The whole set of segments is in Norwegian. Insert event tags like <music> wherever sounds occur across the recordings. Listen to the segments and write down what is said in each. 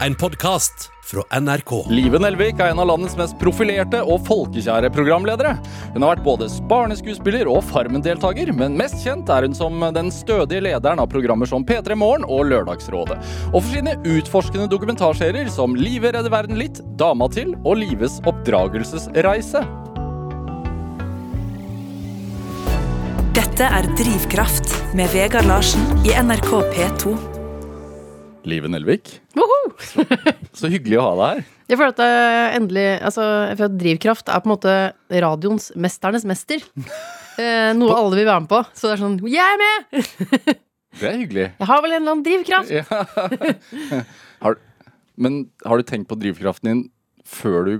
En podkast fra NRK. Live Nelvik er en av landets mest profilerte og folkekjære programledere. Hun har vært både barneskuespiller og Farmen-deltaker, men mest kjent er hun som den stødige lederen av programmer som P3 Morgen og Lørdagsrådet. Og for sine utforskende dokumentarserier som Live redder verden litt, Dama til og Lives oppdragelsesreise. Dette er Drivkraft med Vegard Larsen i NRK P2. Live Nelvik, Så, så hyggelig å ha deg her. Jeg føler at det endelig Altså, jeg føler at drivkraft er på en måte radioens mesternes mester. Eh, noe alle vil være med på. Så det er sånn Jeg er med! <laughs> Det er hyggelig. Jeg har vel en eller annen drivkraft. Ja. Har, men har du tenkt på drivkraften din før du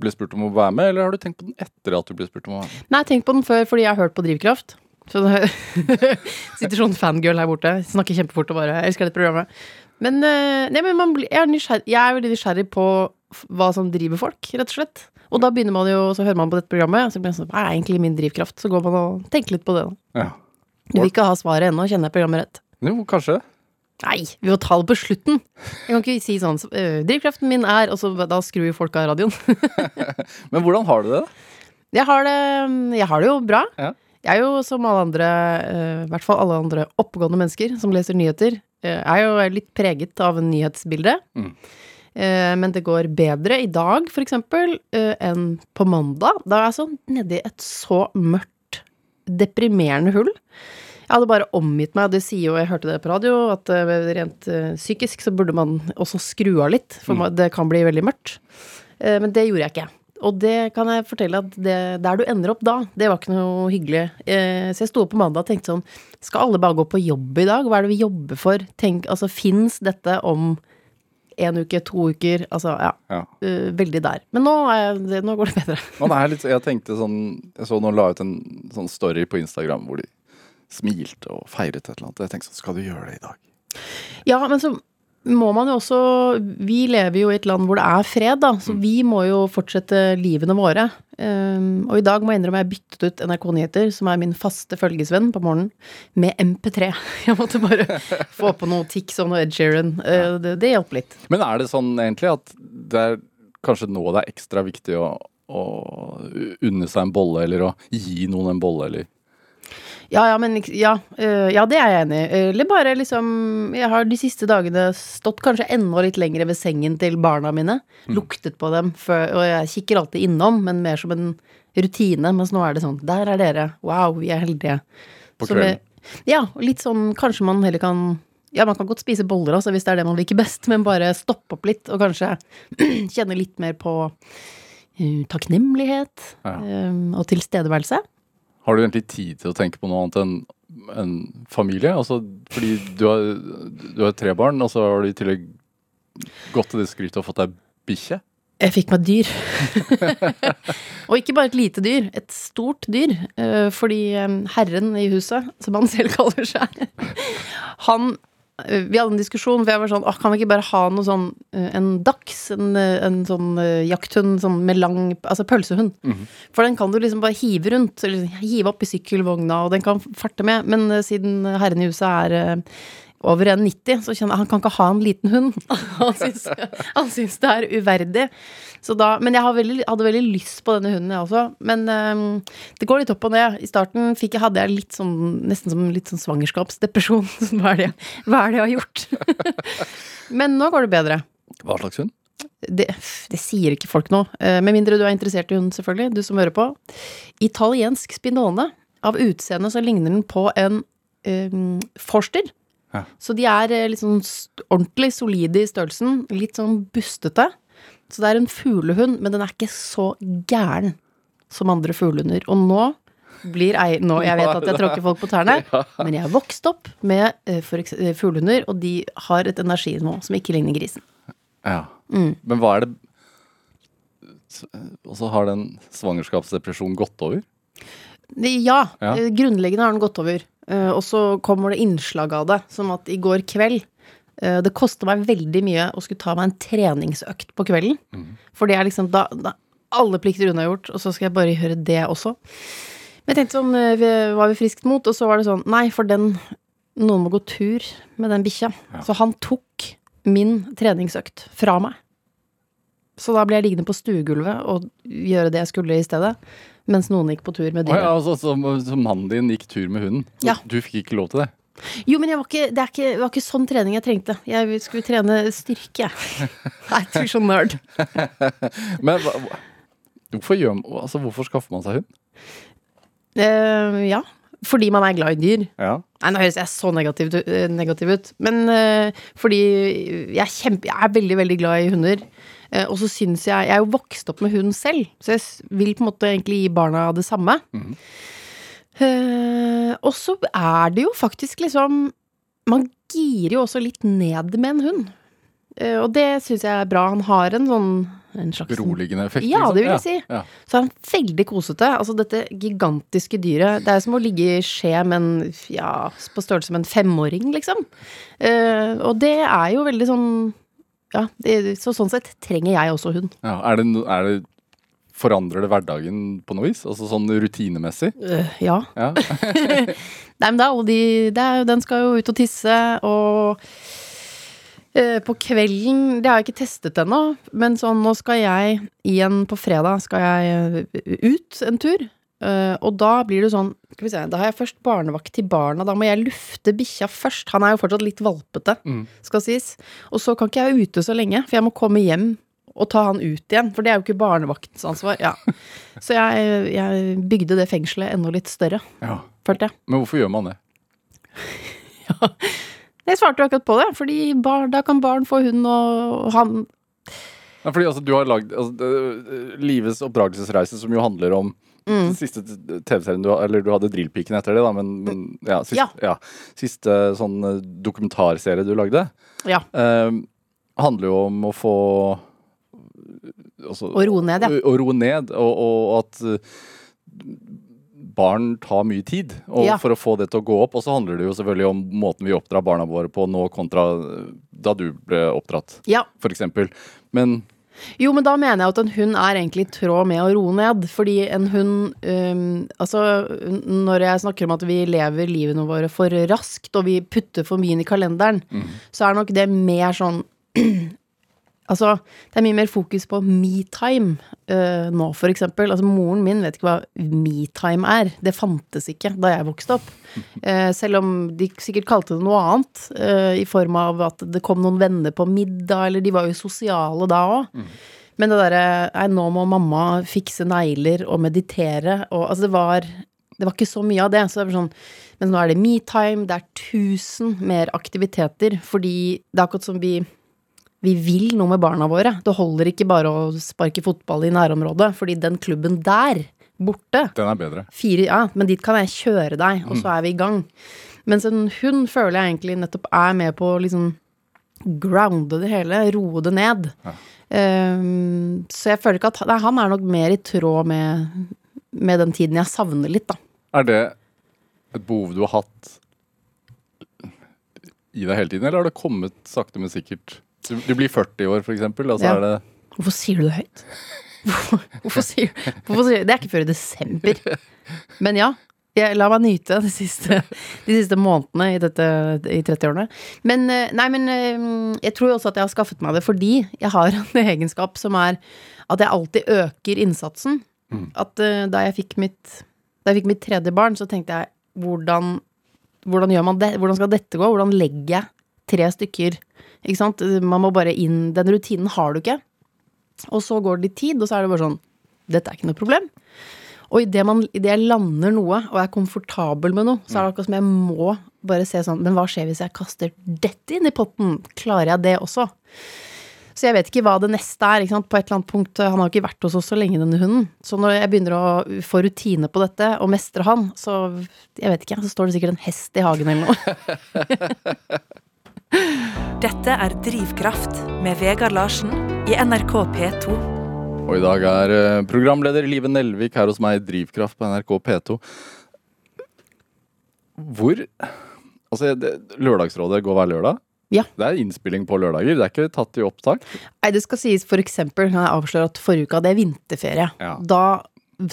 ble spurt om å være med, eller har du tenkt på den etter at du ble spurt om å være med? Nei, jeg har tenkt på den før fordi jeg har hørt på Drivkraft. Så det <laughs> sitter sånn fangirl her borte. Snakker kjempefort og bare elsker dette programmet. Men, eh, nei, men man blir, jeg, er nysgjerrig, jeg er veldig nysgjerrig på hva som driver folk, rett og slett. Og da begynner man jo, så hører man på dette programmet, og så blir man sånn Hva er egentlig min drivkraft? Så går man og tenker litt på det. Ja. Du vil ikke ha svaret ennå, kjenner jeg programmet rett. Jo, kanskje. Nei, vi må ta det på slutten. Jeg kan ikke si sånn øh, Drivkraften min er Og så da skrur folk av radioen. <laughs> Men hvordan har du det? Jeg har det, jeg har det jo bra. Ja. Jeg er jo som alle andre, øh, i hvert fall alle andre oppegående mennesker som leser nyheter, øh, er jo litt preget av nyhetsbildet. Mm. Eh, Men det går bedre i dag, for eksempel, enn på mandag. Da er jeg sånn nedi et så mørkt, deprimerende hull. Jeg hadde bare omgitt meg, det sier jo, jeg hørte det på radio, at rent psykisk så burde man også skru av litt, for Mm. det kan bli veldig mørkt. Eh, Men det gjorde jeg ikke. Og det kan jeg fortelle at det, der du ender opp da, det var ikke noe hyggelig. Eh, Så jeg sto opp på mandag og tenkte sånn, skal alle bare gå på jobb i dag? Hva er det vi jobber for? Tenk, altså fins dette om en uke, to uker? Altså, ja. Ja. Uh, veldig der. Men nå, er jeg, det, nå går det bedre. <laughs> Er litt, jeg tenkte sånn Jeg så noen la ut en sånn story på Instagram hvor de smilte og feiret et eller annet. Jeg tenkte sånn, skal du gjøre det i dag? Ja, men så må man jo også Vi lever jo i et land hvor det er fred, da, så vi må jo fortsette livene våre. Um, og i dag må jeg innrømme jeg byttet ut NRK Nyheter, som er min faste følgesvenn på morgenen, med MP3. <laughs> Jeg måtte bare få på noe Tix og noe Ed Sheeran. Uh, det, det hjalp litt. Men er det sånn egentlig at det er kanskje nå det er ekstra viktig å, å unne seg en bolle, eller å gi noen en bolle, eller Ja, ja, men ja, uh, ja, det er jeg enig i. Eller bare liksom Jeg har de siste dagene stått kanskje enda litt lenger ved sengen til barna mine. Luktet på dem, før, og jeg kikker alltid innom, men mer som en rutine. Mens nå er det sånn Der er dere. Wow, vi er heldige. På kvelden? ja, litt sånn Kanskje man heller kan ja, man kan godt spise boller altså, hvis det er det man liker best, <laughs> men bare stoppe opp litt og kanskje <clears throat> kjenne litt mer på uh, takknemlighet Ja. um, og tilstedeværelse. Har du egentlig tid til å tenke på noe annet enn en familie? Altså, fordi du har, du har tre barn, og så har du i tillegg gått til det skrytet og fått deg bikkje. Jeg fikk meg dyr. <laughs> og ikke bare et lite dyr, et stort dyr. eh, Fordi eh, herren i huset, som han selv kaller seg, <laughs> han Vi hadde en diskusjon, for jeg var sånn Åh, kan vi ikke bare ha noe sånn eh, En dachs, en, eh, en sånn eh, jakthund sånn med lang Altså pølsehund. For den kan du liksom bare hive rundt, eller hive opp i sykkelvogna, og den kan farte med. Men uh, siden herren i huset er eh, over 1,90, så kjenner jeg han kan ikke ha en liten hund. <laughs> Han syns, han syns det er uverdig. Så da, men jeg har veldig, hadde veldig lyst på denne hunden, jeg også. Men um, det går litt opp og ned. I starten jeg, hadde jeg litt sånn, nesten som litt sånn svangerskapsdepresjon. <laughs> Hva er det, hva er det jeg har gjort? <laughs> men nå går det bedre. Hva slags hund? Det, det sier ikke folk nå. eh, Med mindre du er interessert i hund, selvfølgelig. Du som hører på. Italiensk spinone. Av utseende så ligner den på en um, forster. Ja. Så de er eh, litt sånn ordentlig solide i størrelsen. Litt sånn bustete. Så det er en fuglehund, men den er ikke så gæren som andre fuglehunder. Og nå blir ei... Nå, jeg vet at jeg tråkker folk på tærne, <laughs> men jeg har vokst opp med eh, eh, fuglehunder, og de har et energinivå som ikke ligner grisen. Ja. Mm. Men hva er det Og så har den svangerskapsdepresjonen gått over? Ja, Ja. grunnleggende har den gått over. Eh, Og så kommer det innslag av det, som at i går kveld eh, Det kosta meg veldig mye å skulle ta meg en treningsøkt på kvelden. For det er liksom da, da alle plikter unnagjort, og så skal jeg bare gjøre det også. Men jeg tenkte sånn, var vi friskt mot, og så var det sånn Nei, for den Noen må gå tur med den bikkja. Så han tok min treningsøkt fra meg. Så da ble jeg liggende på stuegulvet og gjøre det jeg skulle i stedet, mens noen gikk på tur med Å ja, altså, så, så mannen din gikk tur med hunden. Ja. Du fikk ikke lov til det? Jo, men jeg var ikke, det, er ikke, var ikke sånn trening jeg trengte. Jeg skulle trene styrke, jeg. <laughs> Jeg er sånn nerd. <laughs> Men hvorfor, gjør, altså, hvorfor skaffer man seg hund? Uh, ja, fordi man er glad i dyr. Ja. Nei, nå høres jeg så negativ, eh, negativ ut. Men uh, fordi jeg er, kjempe, jeg er veldig, veldig glad i hunder. Eh, og så syns jeg Jeg er jo vokst opp med hund selv, så jeg vil på en måte egentlig gi barna det samme. Eh, og så er det jo faktisk liksom Man girer jo også litt ned med en hund. Uh, og det syns jeg er bra. Han har en sånn en slags Beroligende effekt? Ja, liksom. det vil jeg si. Ja. Så er han veldig kosete. Altså dette gigantiske dyret. Det er som å ligge i skje med en ja, på størrelse med en femåring, liksom. Uh, og det er jo veldig sånn Ja, det, så sånn sett trenger jeg også hund. Ja. Er, det, no- er det Forandrer det hverdagen på noe vis? Altså sånn rutinemessig? Eh, ja. Ja. <laughs> <laughs> Nei, men da, og de det er, jo- Den skal jo ut og tisse, og eh, på kvelden Det har jeg ikke testet ennå, men sånn nå skal jeg igjen på fredag skal jeg eh, ut en tur. Eh, og da blir det sånn Skal vi se, da har jeg først barnevakt til barna. Da må jeg lufte bikkja først. Han er jo fortsatt litt valpete, Mm. skal sies. Og så kan ikke jeg være ute så lenge, for jeg må komme hjem og ta han ut igjen. For det er jo ikke barnevaktens ansvar. Ja. <laughs> Så jeg, jeg bygde det fengselet enda litt større, ja. følte jeg. Men hvorfor gjør man det? <laughs> Jeg svarte jo akkurat på det, fordi bar, da kan barn få hund, og han Ja, fordi altså, du har lagd altså, Livets oppdragelsesreise, som jo handler om Mm. siste TV-serien du, eller du hadde Drillpiken etter det, da, men, men ja, siste, Ja. ja. siste sånn eh, dokumentarserie du lagde, Ja. eh, handler jo om å få altså, Å roe ned, ja. Å, å roe ned, og, og at eh, barn tar mye tid Ja. for å få det til å gå opp. Og så handler det jo selvfølgelig om måten vi oppdrar barna våre på nå kontra eh, da du ble oppdratt, ja. eksempel. Men Jo, men da mener jeg at en hund er egentlig i tråd med å roe ned. Fordi en hund um, Altså, når jeg snakker om at vi lever livene våre for raskt, og vi putter for mye inn i kalenderen, så er nok det mer sånn <clears throat> Altså, det er mye mer fokus på me-time øh, nå, for eksempel. Altså, moren min vet ikke hva me-time er. Det fantes ikke da jeg vokste opp. Uh, <laughs> selv om de sikkert kalte det noe annet, uh, i form av at det kom noen venner på middag, eller de var jo sosiale da òg. Men det derre Nei, nå må mamma fikse negler og meditere, og altså, det var det var ikke så mye av det. Så det sånn, men nå er det me-time, det er tusen mer aktiviteter, fordi det er akkurat som vi vi vil noe med barna våre. Det holder ikke bare å sparke fotball i nærområdet, fordi den klubben der, borte den er bedre. fire, Ja, men dit kan jeg kjøre deg, og så er vi i gang. Mens en hund føler jeg egentlig nettopp er med på å liksom grounde det hele, roe det ned. Ehm, så jeg føler ikke at nei, Han er nok mer i tråd med, med den tiden jeg savner litt, da. Er det et behov du har hatt i deg hele tiden, eller har det kommet sakte, men sikkert? Du, du blir 40 i år, for eksempel, og så Ja. er det Hvorfor sier du det høyt? Hvorfor, <laughs> hvorfor, sier, hvorfor sier Det er ikke før i desember. Men ja. Jeg, la meg nyte de siste, de siste månedene i, dette, i 30-årene. Men eh, nei, men eh, jeg tror også at jeg har skaffet meg det fordi jeg har en <laughs> egenskap som er at jeg alltid øker innsatsen. At eh, da jeg fikk mitt Da jeg fikk mitt tredje barn, så tenkte jeg hvordan, hvordan gjør man det? Hvordan skal dette gå? Hvordan legger jeg tre stykker? Ikke sant? Man må bare inn Den rutinen har du ikke. Og så går det litt tid, og så er det bare sånn Dette er ikke noe problem. Og idet jeg lander noe, og er komfortabel med noe, så er det akkurat som jeg må bare se sånn Men hva skjer hvis jeg kaster dette inn i potten? Klarer jeg det også? Så jeg vet ikke hva det neste er. På et eller annet punkt, Han har jo ikke vært hos oss så lenge, denne hunden. Så når jeg begynner å få rutine på dette, og mestre han, så jeg vet ikke, så står det sikkert en hest i hagen eller noe. <laughs> Dette er Drivkraft med Vegard Larsen i NRK P2. Og i dag er eh, programleder Live Nelvik her hos meg i Drivkraft på NRK P2. Hvor Altså, det, Lørdagsrådet går hver lørdag. Ja. Det er innspilling på lørdager, det er ikke tatt i opptak. Nei, det skal sies for eksempel, kan jeg avsløre at forrige uke hadde jeg vinterferie. Ja. Da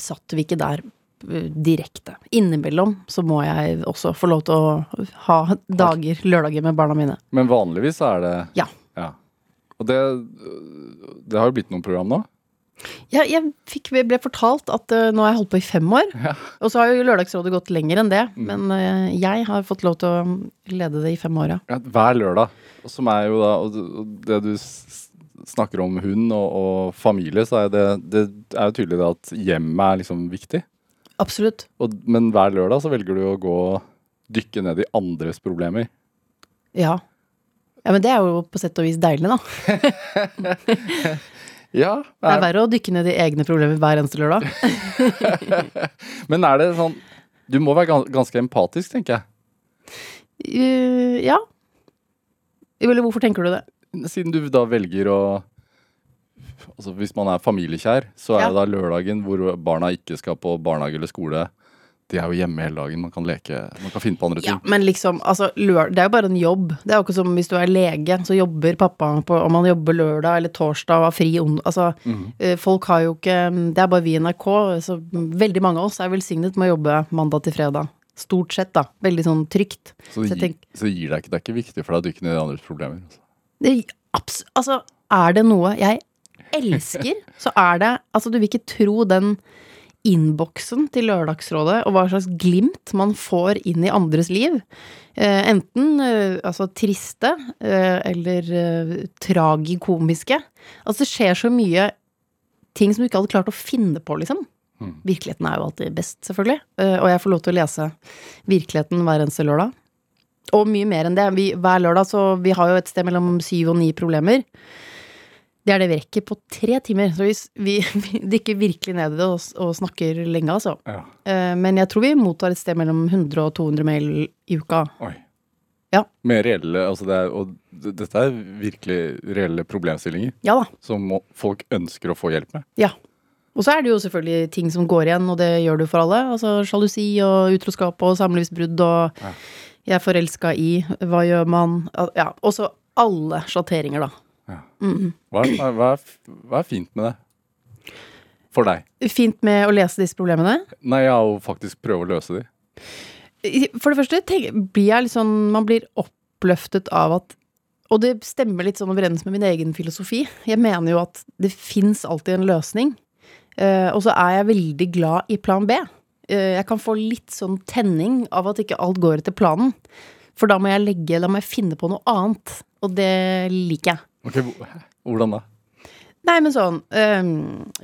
satt vi ikke der direkte. Innimellom så må jeg også få lov til å ha dager, lørdager med barna mine. Men vanligvis er det Ja. Ja. Og det, det har jo blitt noen program nå. Ja, jeg fikk, ble fortalt at uh, nå har jeg holdt på i fem år. Ja. Og så har jo Lørdagsrådet gått lenger enn det. Men uh, jeg har fått lov til å lede det i fem år, ja. Ja, hver lørdag. Som er jo da Og og det du snakker om hund og, og familie, så er det, det er jo tydelig det at hjemmet er liksom viktig. Absolutt. Og, men hver lørdag så velger du å gå og dykke ned i andres problemer. Ja. Ja, men det er jo på sett og vis deilig, da. <laughs> Ja, Det er verre å dykke ned i egne problemer hver eneste lørdag. <laughs> Men er det sånn Du må være ganske empatisk, tenker jeg. Uh, ja. Eller hvorfor tenker du det? Siden du da velger å Altså Hvis man er familiekjær, så er Ja. det da lørdagen hvor barna ikke skal på barnehage eller skole. De er jo hjemme hele dagen. Man kan leke, man kan finne på andre Ja, ting. men liksom, altså, lør, det er jo bare en jobb. Det er jo ikke som hvis du er lege, så jobber pappa på Om han jobber lørdag eller torsdag og har fri ond... Altså, mm -hmm. folk har jo ikke Det er bare vi i NRK, så veldig mange av oss er velsignet med å jobbe mandag til fredag. Stort sett, da. Veldig sånn trygt. Så, Så det jeg tenk, så det gir deg ikke, det er ikke viktig for deg å dykke ned i andres problemer. Altså. Det, abs altså, er det noe jeg elsker, så er det Altså, du vil ikke tro den innboksen til Lørdagsrådet, og hva slags glimt man får inn i andres liv. Eh, enten eh, altså triste eh, eller eh, tragikomiske. Altså, det skjer så mye ting som du ikke hadde klart å finne på, liksom. Mm. Virkeligheten er jo alltid best, selvfølgelig. Eh, og jeg får lov til å lese virkeligheten hver eneste lørdag. Og mye mer enn det. Vi, hver lørdag, så vi har jo et sted mellom syv og ni problemer. Det er det vi rekker på tre timer. Så hvis vi, <laughs> vi dykker virkelig ned i det og, og snakker lenge, altså. Ja. Eh, Men jeg tror vi mottar et sted mellom 100 og 200 mail i uka. Oi. Ja. Med reelle altså det er, Og dette er virkelig reelle problemstillinger Ja da. som folk ønsker å få hjelp med. Ja. Og så er det jo selvfølgelig ting som går igjen, og det gjør du for alle. Altså sjalusi og utroskap og samlivsbrudd og Ja. jeg er forelska i, hva gjør man? Ja. Og så alle sjatteringer, da. Hva er, hva, er, hva er fint med det? For deg? Fint med å lese disse problemene. Nei, ja, og faktisk prøve å løse de. For det første tenk, blir jeg litt sånn Man blir oppløftet av at Og det stemmer litt sånn overens med min egen filosofi. Jeg mener jo at det fins alltid en løsning. Uh, og så er jeg veldig glad i plan B. Uh, jeg kan få litt sånn tenning av at ikke alt går etter planen. For da må jeg legge Da må jeg finne på noe annet. Og det liker jeg. Ok, Hvordan da? Nei, men sånn um,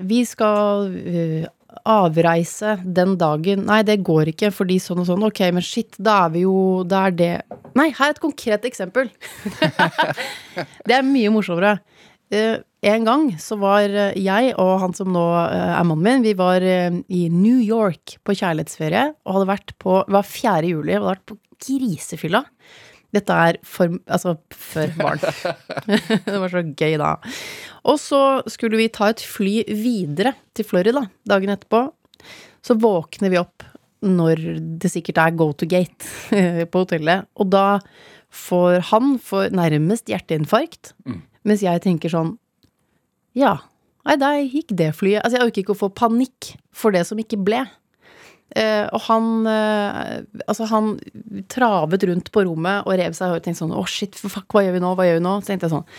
Vi skal uh, avreise den dagen Nei, det går ikke fordi sånn og sånn. Ok, men shit, da er vi jo Da er det Nei, her er et konkret eksempel. <laughs> det er mye morsommere. Uh, en gang så var eh, jeg og han som nå er mannen min, vi var i New York på kjærlighetsferie og hadde vært på Det var 4. juli, og hadde vært på grisefylla. Dette er for Altså, før barn. <laughs> det var så gøy da. Og så skulle vi ta et fly videre til Florida dagen etterpå. Så våkner vi opp når det sikkert er go to gate <laughs> på hotellet. Og da får han får nærmest hjerteinfarkt, mens jeg tenker sånn Ja, nei, der gikk det flyet. Altså, jeg orker ikke å få panikk for det som ikke ble. Eh, og han eh, Altså, han travet rundt på rommet og rev seg i håret og tenkte sånn Å, shit, for fuck, hva gjør vi nå? Hva gjør vi nå? Så tenkte jeg sånn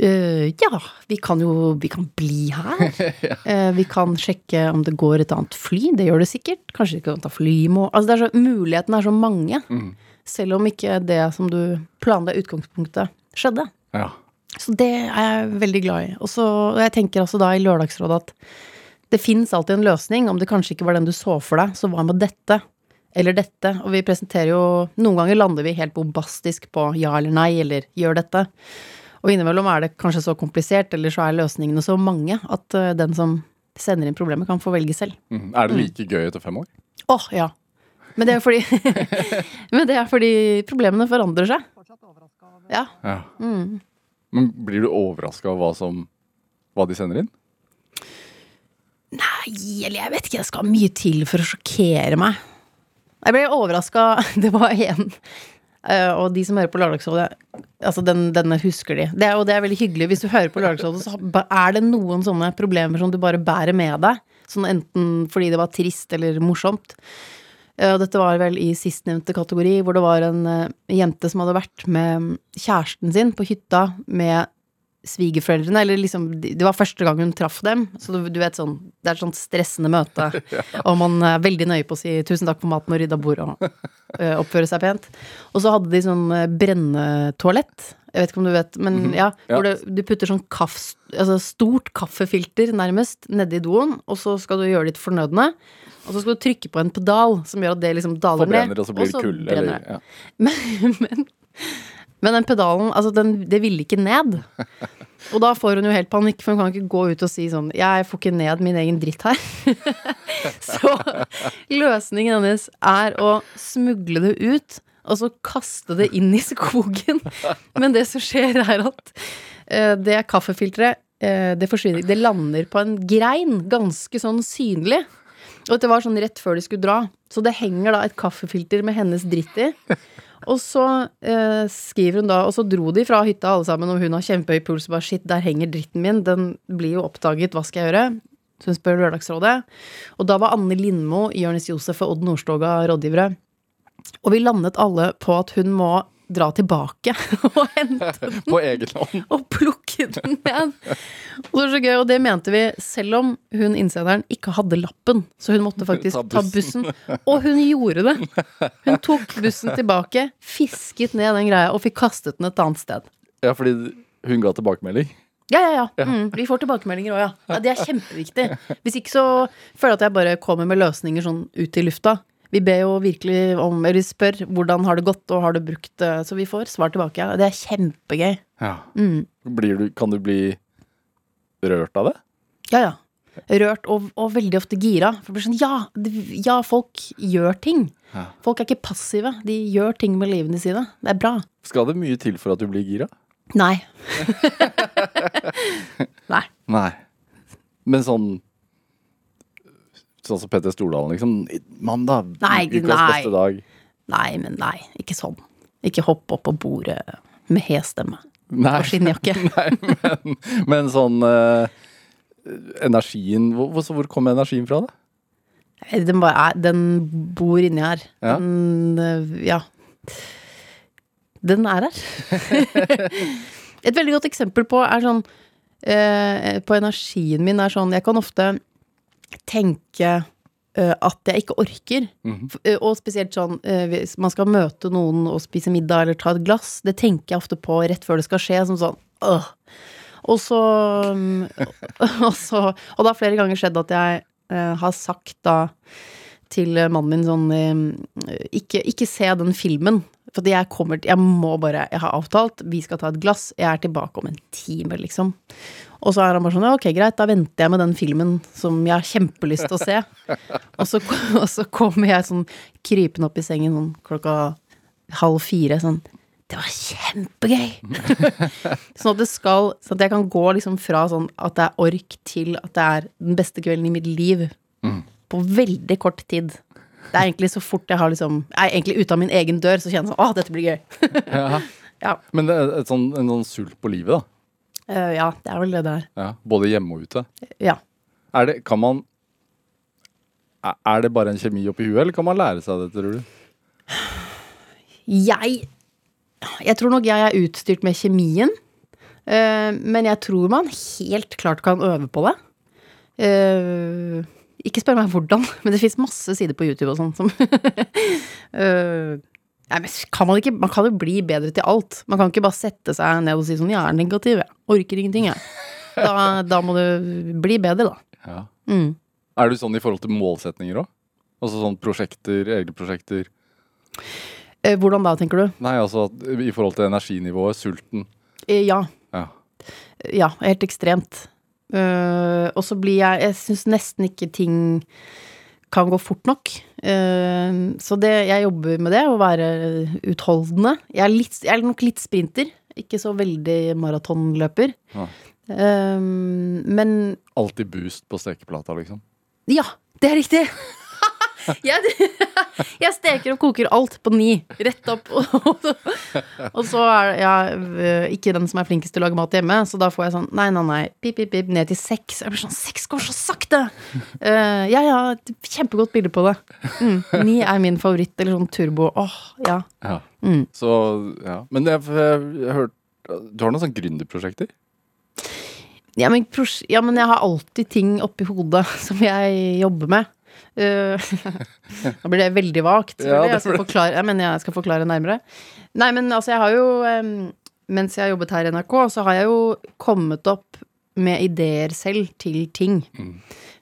«Eh, ja, vi kan jo Vi kan bli her. <laughs> Vi kan sjekke om det går et annet fly. Det gjør det sikkert. Kanskje vi kan ta flymo Altså, er så, mulighetene er så mange. Selv om ikke det som du planla i utgangspunktet, skjedde. Ja. Så det er jeg veldig glad i. Og så og jeg tenker altså da i Lørdagsrådet at det fins alltid en løsning. Om det kanskje ikke var den du så for deg, så hva med dette? Eller dette. Og vi presenterer jo Noen ganger lander vi helt bombastisk på ja eller nei, eller gjør dette. Og innimellom er det kanskje så komplisert, eller så er løsningene så mange, at eh, den som sender inn problemet, kan få velge selv. Mm. Er det like gøy etter fem år? Åh, ja. Men det er fordi <laughs> Men det er fordi problemene forandrer seg. Ja. Ja. Mm. Men blir du overraska av hva, som, hva de sender inn? Nei, eller jeg vet ikke, det skal mye til for å sjokkere meg. Jeg ble overraska. <laughs> Det var én. Uh, Og de som hører på Lørdagsrådet, altså den, denne husker de. Det og det er veldig hyggelig. Hvis du hører på Lørdagsrådet, så er det noen sånne problemer som du bare bærer med deg. Sånn enten fordi det var trist eller morsomt. Uh, dette var vel i sistnevnte kategori, hvor det var en uh, jente som hadde vært med kjæresten sin på hytta med svigerforeldrene, eller liksom Det var første gang hun traff dem, så du, du vet sånn Det er et sånt stressende møte, <laughs> og man er veldig nøye på å si 'tusen takk for maten' og rydda bord og øh, <laughs> oppføre seg pent. Og så hadde de sånn øh, brennetoalett. Jeg vet ikke om du vet, men ja, Ja. hvor det, du putter sånn kaff, altså stort kaffefilter nærmest nedi doen, og så skal du gjøre ditt fornødne. Og så skal du trykke på en pedal som gjør at det liksom daler ned. Forbrenner, og så blir det kulde. ja. <laughs> Men, men, men den pedalen, altså den, det ville ikke ned. <laughs> Og da får hun jo helt panikk, for hun kan ikke gå ut og si sånn Jeg får ikke ned min egen dritt her. <laughs> så løsningen hennes er å smugle det ut, og så kaste det inn i skogen. Men det som skjer, er at uh, det kaffefilteret uh, det forsvinner Det lander på en grein, ganske sånn synlig. Og dette var sånn rett før de skulle dra. Så det henger da et kaffefilter med hennes dritt i. Og så eh, skriver hun da Og så dro de fra hytta alle sammen, og hun har kjempehøy puls. og Bare shit, der henger dritten min. Den blir jo oppdaget. Hva skal jeg gjøre? Så hun spør Lørdagsrådet. Og da var Anne Lindmo, Jonis Josef og Odd Nordstoga rådgivere. Og vi landet alle på at hun må dra tilbake <laughs> og hente den På egen hånd. og plukke den ned. Og det var så gøy, og det mente vi selv om hun innsenderen ikke hadde lappen. Så hun måtte faktisk Ta ta bussen. Og hun gjorde det. Hun tok bussen tilbake, fisket ned den greia og fikk kastet den et annet sted. Ja, fordi hun ga tilbakemelding. Ja, ja, ja. Mm, vi får tilbakemeldinger òg, ja. ja. Det er kjempeviktig. Hvis ikke så føler jeg at jeg bare kommer med løsninger sånn ut i lufta. Vi ber jo virkelig om, eller spør hvordan har det gått, og har du brukt det, så vi får svar tilbake. Ja. Det er kjempegøy. Ja. Mm. Blir du, kan du bli rørt av det? Ja, ja. Rørt og, og veldig ofte gira. For det blir sånn, ja, ja, folk gjør ting. Ja. Folk er ikke passive. De gjør ting med livene sine. Det er bra. Skal det mye til for at du blir gira? Nei. <laughs> Nei. Nei. Men sånn Sånn som Petter Stordalen, liksom. Mandag. Nei, ukas nei. beste dag. Nei, men nei. Ikke sånn. Ikke hopp opp på bordet med hes stemme og skinnjakke. <laughs> Nei, men, men sånn uh, Energien hvor, hvor- kom energien fra, da? Den, bare er, den bor inni her. Ja. Den, øh, ja. Den er her. <laughs> Et veldig godt eksempel på er sånn eh, På energien min er sånn Jeg kan ofte tenke uh, at jeg ikke orker. Mm eh, Og spesielt sånn uh, hvis man skal møte noen og spise middag eller ta et glass. Det tenker jeg ofte på rett før det skal skje. Som sånn øh. Og så, um, <laughs> og så Og det har flere ganger skjedd at jeg uh, har sagt da til mannen min sånn eh, ikke, ikke se den filmen. For jeg kommer Jeg må bare Jeg har avtalt, vi skal ta et glass. Jeg er tilbake om en time, liksom. Og så er han bare sånn, ok, greit, da venter jeg med den filmen som jeg har kjempelyst til å se. og, så, og så kommer jeg sånn krypende opp i sengen sånn klokka halv fire, sånn Det var kjempegøy! <laughs> sånn at det skal Sånn at jeg kan gå liksom fra sånn at det er ork til at det er den beste kvelden i mitt liv. På veldig kort tid. Det er egentlig så fort jeg har liksom Jeg er egentlig ute av min egen dør, så kjenner jeg sånn Å, dette blir gøy. <laughs> Ja. ja. Men det er et sånn, en sånn sult på livet, da. Uh, ja, det er vel det det er. Ja. Både hjemme og ute. Ja. Er det, kan man er- det bare en kjemi oppi huet, eller kan man lære seg det, tror du? Jeg Jeg tror nok jeg er utstyrt med kjemien. Uh, men jeg tror man helt klart kan øve på det. Eh, ikke spør meg hvordan, <laughs> men det fins masse sider på YouTube og sånn som uh, <laughs> Nei, men kan man ikke Man kan jo bli bedre til alt. Man kan ikke bare sette seg ned og si sånn 'Jeg er negativ, jeg orker ingenting', jeg. <laughs> Da, da må du bli bedre, da. Ja. Mm. Er du sånn i forhold til målsetninger òg? Altså sånn prosjekter, egne prosjekter? Eh, hvordan da, tenker du? Nei, altså i forhold til energinivået, sulten. Eh, ja. Ja. Ja, helt ekstremt. Eh, og så blir jeg Jeg syns nesten ikke ting kan gå fort nok. Uh, så det, jeg jobber med det, å være utholdende. Jeg er, litt, jeg er nok litt sprinter, ikke så veldig maratonløper. Ja. Uh, men Alltid boost på stekeplata, liksom. ja, det er riktig! Jeg, <laughs> jeg steker og koker alt på ni. Rett opp. <laughs> og så er jeg ikke den som er flinkest til å lage mat hjemme, så da får jeg sånn nei, nei, nei, pip, pip, pip, ned til seks. Jeg blir sånn, Seks går så sakte! Uh, ja, ja, kjempegodt bilde på det. Mm, ni er min favoritt, eller sånn turbo. Åh, ja. Ja. Mm. Så, ja. Men jeg, jeg, jeg har hørt Du har noen sånne gründerprosjekter? Ja men, ja, men jeg har alltid ting oppi hodet <laughs> som jeg jobber med. Eh, <laughs> Nå blir det veldig vagt. Ja, det jeg, skal forklare, jeg mener jeg skal forklare nærmere. Nei, men altså, jeg har jo Mens jeg har jobbet her i NRK, så har jeg jo kommet opp med ideer selv til ting.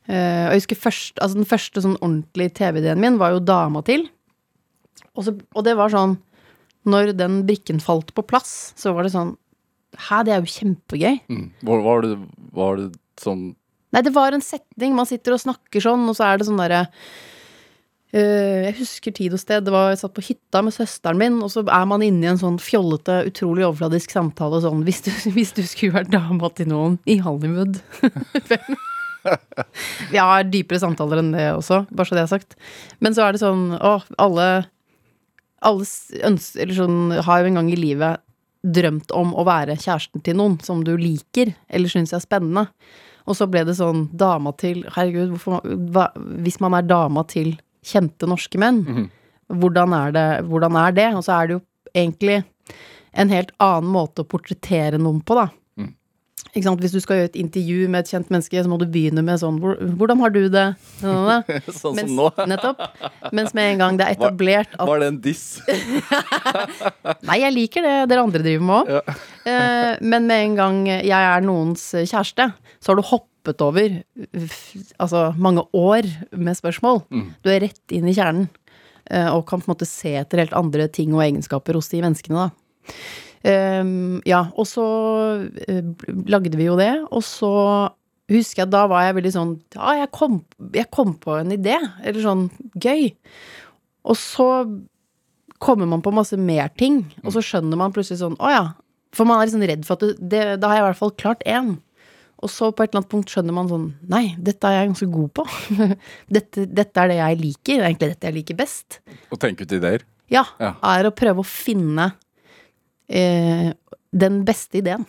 Eh, og jeg husker først, altså Den første sånn ordentlige TV-ideen min var jo Dama til. Og, så, og det var sånn Når den brikken falt på plass, så var det sånn Hæ, det er jo kjempegøy. Mm. Hva var det, var det sånn Nei, det var en setning. Man sitter og snakker sånn, og så er det sånn derre øh, Jeg husker tid og sted. Det var, jeg satt på hytta med søsteren min, og så er man inne i en sånn fjollete, utrolig overfladisk samtale sånn Hvis du, <laughs> hvis du skulle vært dama til noen i Hollywood <laughs> Vi har dypere samtaler enn det også, bare så det er sagt. Men så er det sånn Å, alle Alle ønsker, sånn, har jo en gang i livet drømt om å være kjæresten til noen som du liker, eller syns er spennende. Og så ble det sånn dama til Herregud, hvorfor, hva, hvis man er dama til kjente norske menn, hvordan, er det, hvordan er det? Og så er det jo egentlig en helt annen måte å portrettere noen på, da. Hvis du skal gjøre et intervju med et kjent menneske, så må du begynne med sånn "Hvor- Hvordan har du det? Sånn <laughs> Mens, som nå? <laughs> nettopp. Mens med en gang det er etablert at Var det en diss? <laughs> Nei, jeg liker det dere andre driver med òg. Ja. Eh, men med en gang jeg er noens kjæreste, så har du hoppet over altså mange år med spørsmål. Mm. Du er rett inn i kjernen. eh, og kan på en måte se etter helt andre ting og egenskaper hos de menneskene, da. Ehm, ja, og så eh, lagde vi jo det, og så husker jeg da var jeg veldig sånn Ja, jeg kom, jeg kom på en idé, eller sånn gøy. Og så kommer man på masse mer ting, og så skjønner man plutselig sånn Å ja. For man er liksom redd for at det, det, da har jeg i hvert fall klart én. Og så på et eller annet punkt skjønner man sånn Nei, dette er jeg ganske god på. <laughs> dette, dette er det jeg liker. Det er egentlig dette jeg liker best. Å tenke ut ideer? Ja. Ja. Er å prøve å finne eh, den beste ideen.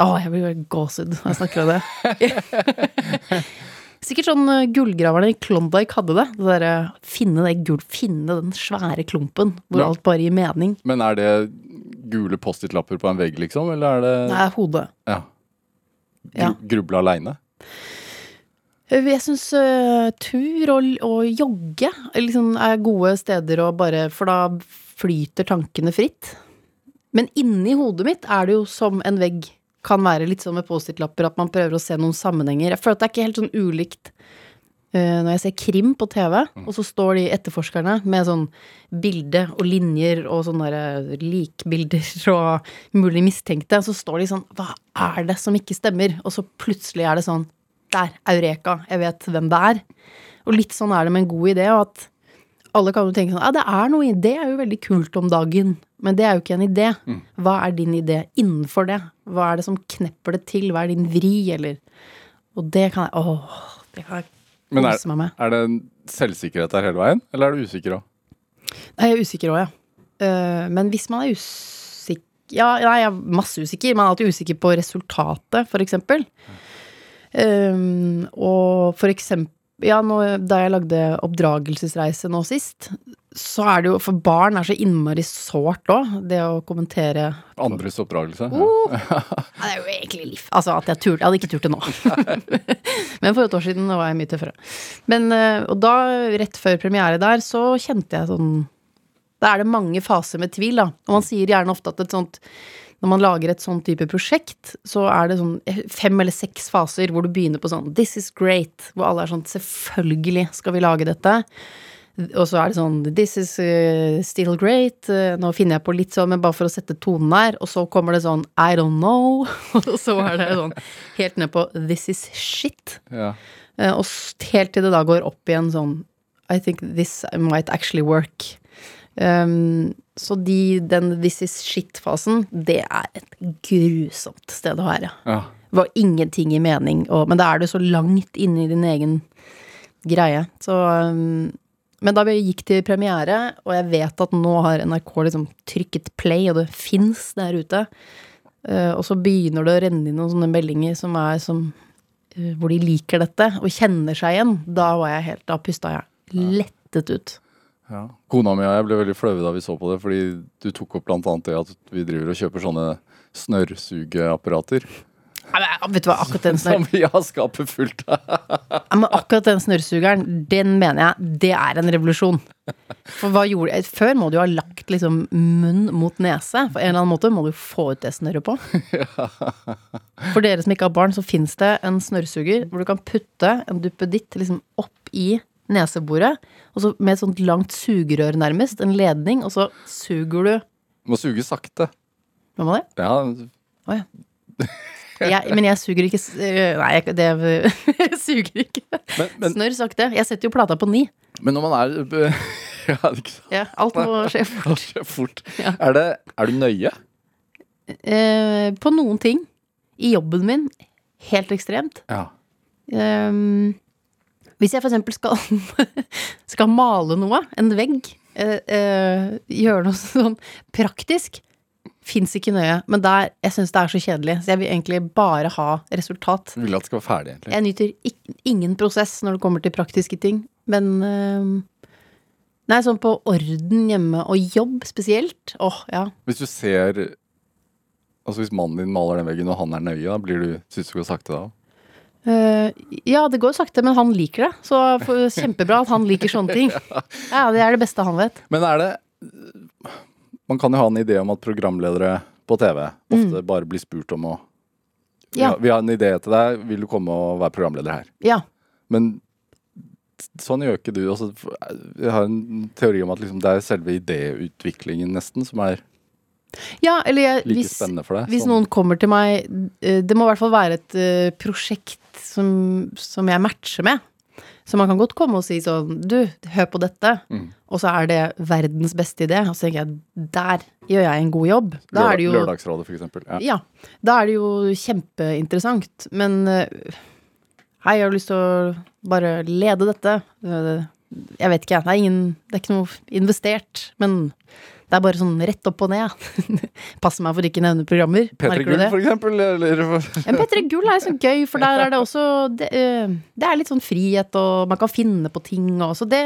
Å, jeg blir gåsehud når jeg snakker om det. <laughs> Sikkert sånn eh, gullgraverne i Klondyke hadde det. Det der, finne det gull, finne den svære klumpen hvor Ja. alt bare gir mening. Men er det gule Post-It-lapper på en vegg, liksom? Eller er det Nei, hodet. Ja. Ja. Gru, Gruble aleine? Eh, Jeg syns tur og, og jogge liksom, er gode steder å bare For da flyter tankene fritt. Men inni hodet mitt er det jo som en vegg kan være litt sånn med Post-It-lapper, at man prøver å se noen sammenhenger. Jeg føler at det er ikke helt sånn ulikt uh, når jeg ser krim på TV, og så står de etterforskerne med sånn bilde og linjer og sånne der likbilder <laughs> og mulig mistenkte, og så står de sånn Hva er det som ikke stemmer? Og så plutselig er det sånn Der, Eureka, jeg vet hvem det er. Og litt sånn er det med en god idé, og at alle kan jo tenke sånn Ja, det er noe Det er jo veldig kult om dagen. Men det er jo ikke en idé. Hva er din idé innenfor det? Hva er det som knepper det til? Hva er din vri, eller Og det kan jeg Åh, det kan jeg Men kose meg med. Men er det selvsikkerhet der hele veien, eller er du usikker òg? Jeg er usikker òg, ja. Eh, men hvis man er usikker Ja, nei, jeg er masse usikker. Man er alltid usikker på resultatet, for eksempel. Um, og for eksempel Ja, nå, da jeg lagde oppdragelsesreise nå sist, så er det jo For barn er så innmari sårt òg, det å kommentere Andres oppdragelse? Oh, <laughs> Ja, det er jo egentlig liv. Altså at jeg turte. Jeg hadde ikke turt det nå. <laughs> Men for et år siden var jeg mye tøffere. Men, eh, og da, rett før premiere der, så kjente jeg sånn Da er det mange faser med tvil, da. Og man sier gjerne ofte at et sånt når man lager et sånn type prosjekt, så er det sånn fem eller seks faser hvor du begynner på sånn This is great. Hvor alle er sånn Selvfølgelig skal vi lage dette. Og så er det sånn This is uh, still great. Uh, nå finner jeg på litt sånn, men bare for å sette tonen her. Og så kommer det sånn I don't know. <laughs> Og så er det sånn helt ned på This is shit. Ja. Uh, og helt til det da går opp igjen sånn I think this might actually work. Um, så de, den this is shit-fasen, det er et grusomt sted å være. ja. Det var ingenting i mening, og, men da er du så langt inne i din egen greie. Så um, Men da vi gikk til premiere, og jeg vet at nå har NRK liksom trykket play, og det fins der ute, uh, og så begynner det å renne inn noen sånne meldinger som er som uh, Hvor de liker dette, og kjenner seg igjen, da var jeg helt Da pusta jeg lettet ut. Ja. Kona mi og jeg ble veldig flaue da vi så på det, fordi du tok opp annet det at vi driver og kjøper sånne snørrsugeapparater. Men Vet du hva, akkurat den, <laughs> snør, Som vi har skapet fullt av. <laughs> men akkurat den snørrsugeren, den mener jeg, det er en revolusjon. For hva gjorde jeg? Før må du jo ha lagt liksom munn mot nese. På en eller annen måte må du få ut det snørret på. <laughs> For dere som ikke har barn, så fins det en snørrsuger hvor du kan putte en duppeditt liksom opp i neseboret, og så med et sånt langt sugerør nærmest, en ledning, og så suger du Må suge sakte. Hva man det? Ja, Oh, ja. Jeg, men jeg suger ikke Nei, det <laughs> jeg suger ikke. men, men, Snørr sakte. Jeg setter jo plata på ni. men når man er <laughs> Ja, ikke sant. Ja, alt må skje fort. Alt skjer fort. Ja. Er, det, er du nøye? Eh, på noen ting. I jobben min helt ekstremt. Ja. Ehm, hvis jeg eksempel skal, <laughs> skal male noe, en vegg, eh, eh, gjøre noe sånn praktisk, fins ikke nøye. Men der, jeg syns det er så kjedelig, så jeg vil egentlig bare ha resultat. Du Vil at det skal være ferdig, egentlig. Jeg nyter ik ingen prosess når det kommer til praktiske ting, men ehm, Nei, sånn på orden hjemme og jobb spesielt. Åh, ja. Hvis du ser Altså Hvis mannen din maler den veggen, og han er nøye, da blir du, syns du går sakte da? Uh, ja, det går sakte, men han liker det. Så kjempebra at han liker sånne ting. <laughs> Ja, det er det beste han vet. Men er det Man kan jo ha en idé om at programledere på TV ofte bare blir spurt om å Mm. Ja. ja, Vi har en idé til deg, vil du komme og være programleder her? Ja. Men sånn gjør ikke du. Altså, jeg har en teori om at liksom, det er selve idéutviklingen nesten som er ja, eller jeg, like hvis, spennende for deg. hvis Sånn- noen kommer til meg eh, Det må i hvert fall være et uh, prosjekt som, som jeg matcher med. Så man kan godt komme og si sånn Du, hør på dette. Mm. Og så er det verdens beste idé. Og så tenker jeg der gjør jeg en god jobb. Da er det jo Lørdagsrådet, for eksempel. Ja. Ja, da er det jo kjempeinteressant. Men eh, hei, jeg har lyst til å bare lede dette. Eh, Jeg vet ikke, det er ingen Det er ikke noe investert. Men det er bare sånn rett opp og ned. <laughs> Passer meg for ikke nevne programmer. P3 Gull, for eksempel. Eller Men P3 Gull er sånn gøy, for der er det også Det, det er litt sånn frihet, og man kan finne på ting og så det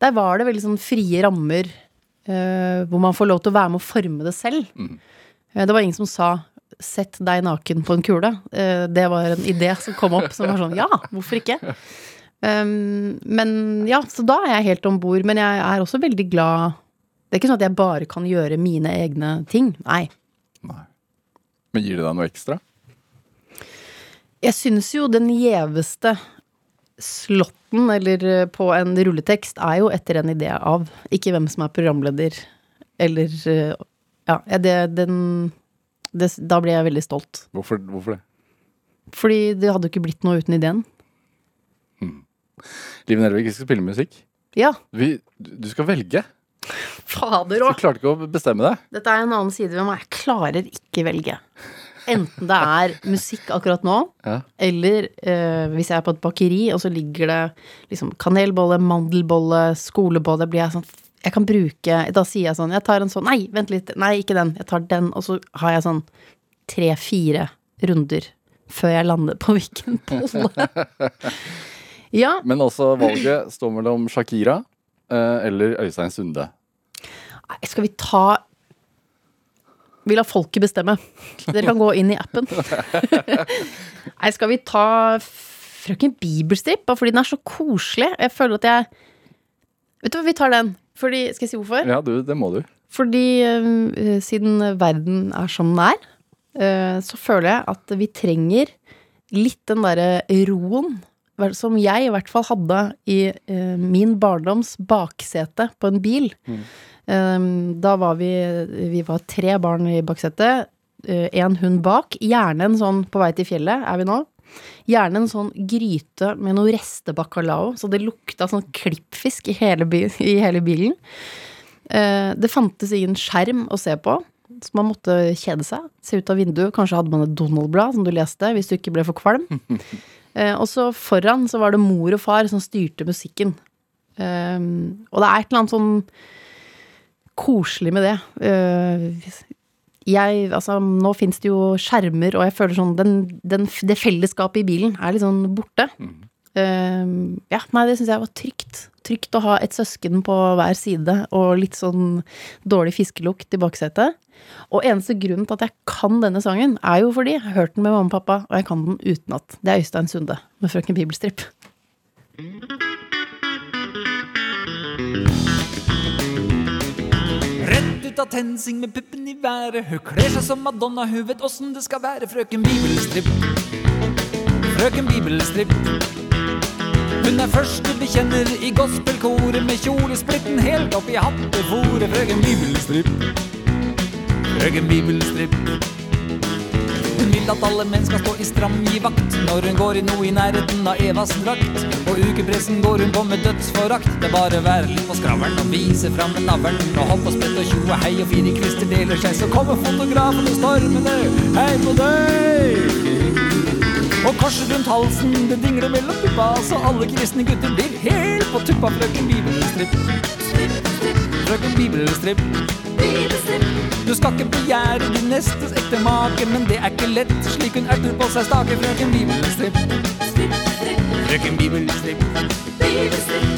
Der var det veldig sånn frie rammer, uh, hvor man får lov til å være med og forme det selv. Mm. Eh, det var ingen som sa 'sett deg naken på en kule'. Uh, det var en idé som kom opp som var sånn ja, hvorfor ikke? <laughs> Um, men ja, så da er jeg helt om bord. Men jeg er også veldig glad Det er ikke sånn at jeg bare kan gjøre mine egne ting. Nei. Nei. Men gir det deg noe ekstra? Jeg syns jo den gjeveste slotten, eller eh, på en rulletekst, er jo etter en idé av. Ikke hvem som er programleder, eller eh, Ja, det, den det, Da blir jeg veldig stolt. Hvorfor, hvorfor det? Fordi det hadde jo ikke blitt noe uten ideen. Liv Nervik, vi skal spille musikk. Ja, Vi, du skal velge. Fader Du klarte ikke å bestemme deg. Dette er en annen side ved meg. Jeg klarer ikke velge. Enten det er musikk akkurat nå, Ja. eller eh, hvis jeg er på et bakeri, og så ligger det liksom kanelbolle, mandelbolle, skolebolle, blir jeg sånn Jeg kan bruke Da sier jeg sånn Jeg tar en sånn Nei, vent litt. Nei, ikke den. Jeg tar den. Og så har jeg sånn tre-fire runder før jeg lander på hvilken bolle. <laughs> ja. Men også valget står mellom Shakira eh, eller Øystein Sunde. Skal vi ta Vi lar folket bestemme. Dere kan gå inn i appen. <laughs> Nei, skal vi ta Frøken Bibelstrip? Bare fordi den er så koselig. Jeg føler at jeg Vet du hva, vi tar den. Fordi, skal jeg si hvorfor? Ja, du, det må du. Fordi uh, siden verden er som den er, uh, så føler jeg at vi trenger litt den derre roen som jeg i hvert fall hadde i uh, min barndoms baksete på en bil. Eh, da var vi Vi var tre barn i baksetet. Én hund bak. Gjerne en sånn på vei til fjellet, er vi nå. Gjerne en sånn gryte med noe restebacalao, så det lukta sånn klippfisk i hele, i hele bilen. Eh, det fantes ingen skjerm å se på, så man måtte kjede seg. Se ut av vinduet. Kanskje hadde man et Donald-blad som du leste hvis du ikke ble for kvalm. <laughs> Eh, og så foran så var det mor og far som styrte musikken. Eh, og det er et eller annet sånn koselig med det. Eh, jeg, altså, nå fins det jo skjermer, og jeg føler sånn den, den, Det fellesskapet i bilen er litt sånn borte. Ehm, ja, nei, det syns jeg var trygt. Trygt å ha et søsken på hver side og litt sånn dårlig fiskelukt i baksetet. Og eneste grunnen til at jeg kan denne sangen, er jo fordi jeg har hørt den med mamma og pappa, og jeg kan den utenat. Det er Øystein Sunde med Frøken Bibelstrip. Rett ut av TenSing med puppen i været. Hun kler seg som Madonna, hun vet åssen det skal være. Frøken Bibelstripp. Frøken Bibelstripp. Hun er første bekjenner i gospelkoret med kjolesplitten helt opp i hattefòret. Frøken Bibelstripp. Frøken Bibelstripp. Hun vil at alle menn skal stå i stram givakt når hun går i noe i nærheten av Evas drakt. På ukepressen går hun på med dødsforakt. Det er bare være litt på skravlen og vise fram en navlen. Og hopp og sprett og tjo og hei og fire kvister deler seg, så kommer fotografen og stormende. Hei på deg! Og korset rundt halsen, det dingler mellom puppa, så alle kristne gutter blir helt på tuppa. Frøken Bibelstripp. Frøken Bibelstripp. Du skal ikke begjære din nestes ekte make, men det er ikke lett, slik hun erter på seg stake. Frøken Bibelstripp. Frøken Bibelstripp.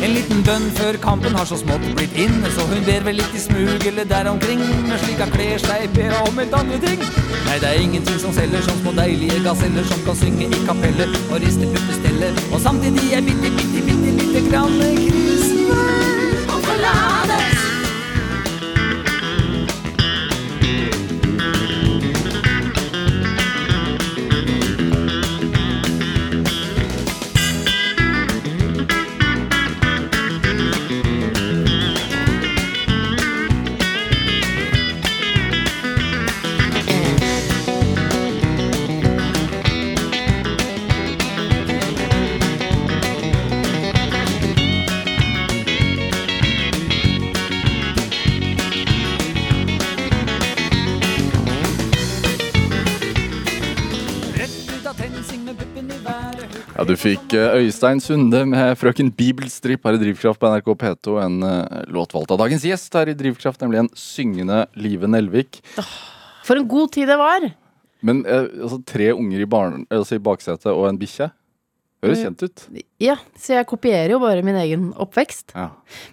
En liten bønn før kampen har så smått blitt inn, så hun ber vel litt i smug eller der omkring. Men slik hun kler seg, ber hun om helt andre ting. Nei, det er ingenting som selger som små deilige gaseller som kan synge i kapellet og riste puppestellet, og samtidig er bitte, bitte, bitte bitte grann kristne fikk eh, Øystein Sunde med Frøken Bibelstrip her i Drivkraft på NRK P2. En eh, låt valgt av dagens gjest her i Drivkraft, nemlig en syngende Live Nelvik. For en god tid det var! Men eh, altså, tre unger i, barn, altså, i baksetet og en bikkje. Høres Mm. kjent ut. Ja, så jeg kopierer jo bare min egen oppvekst. Ja.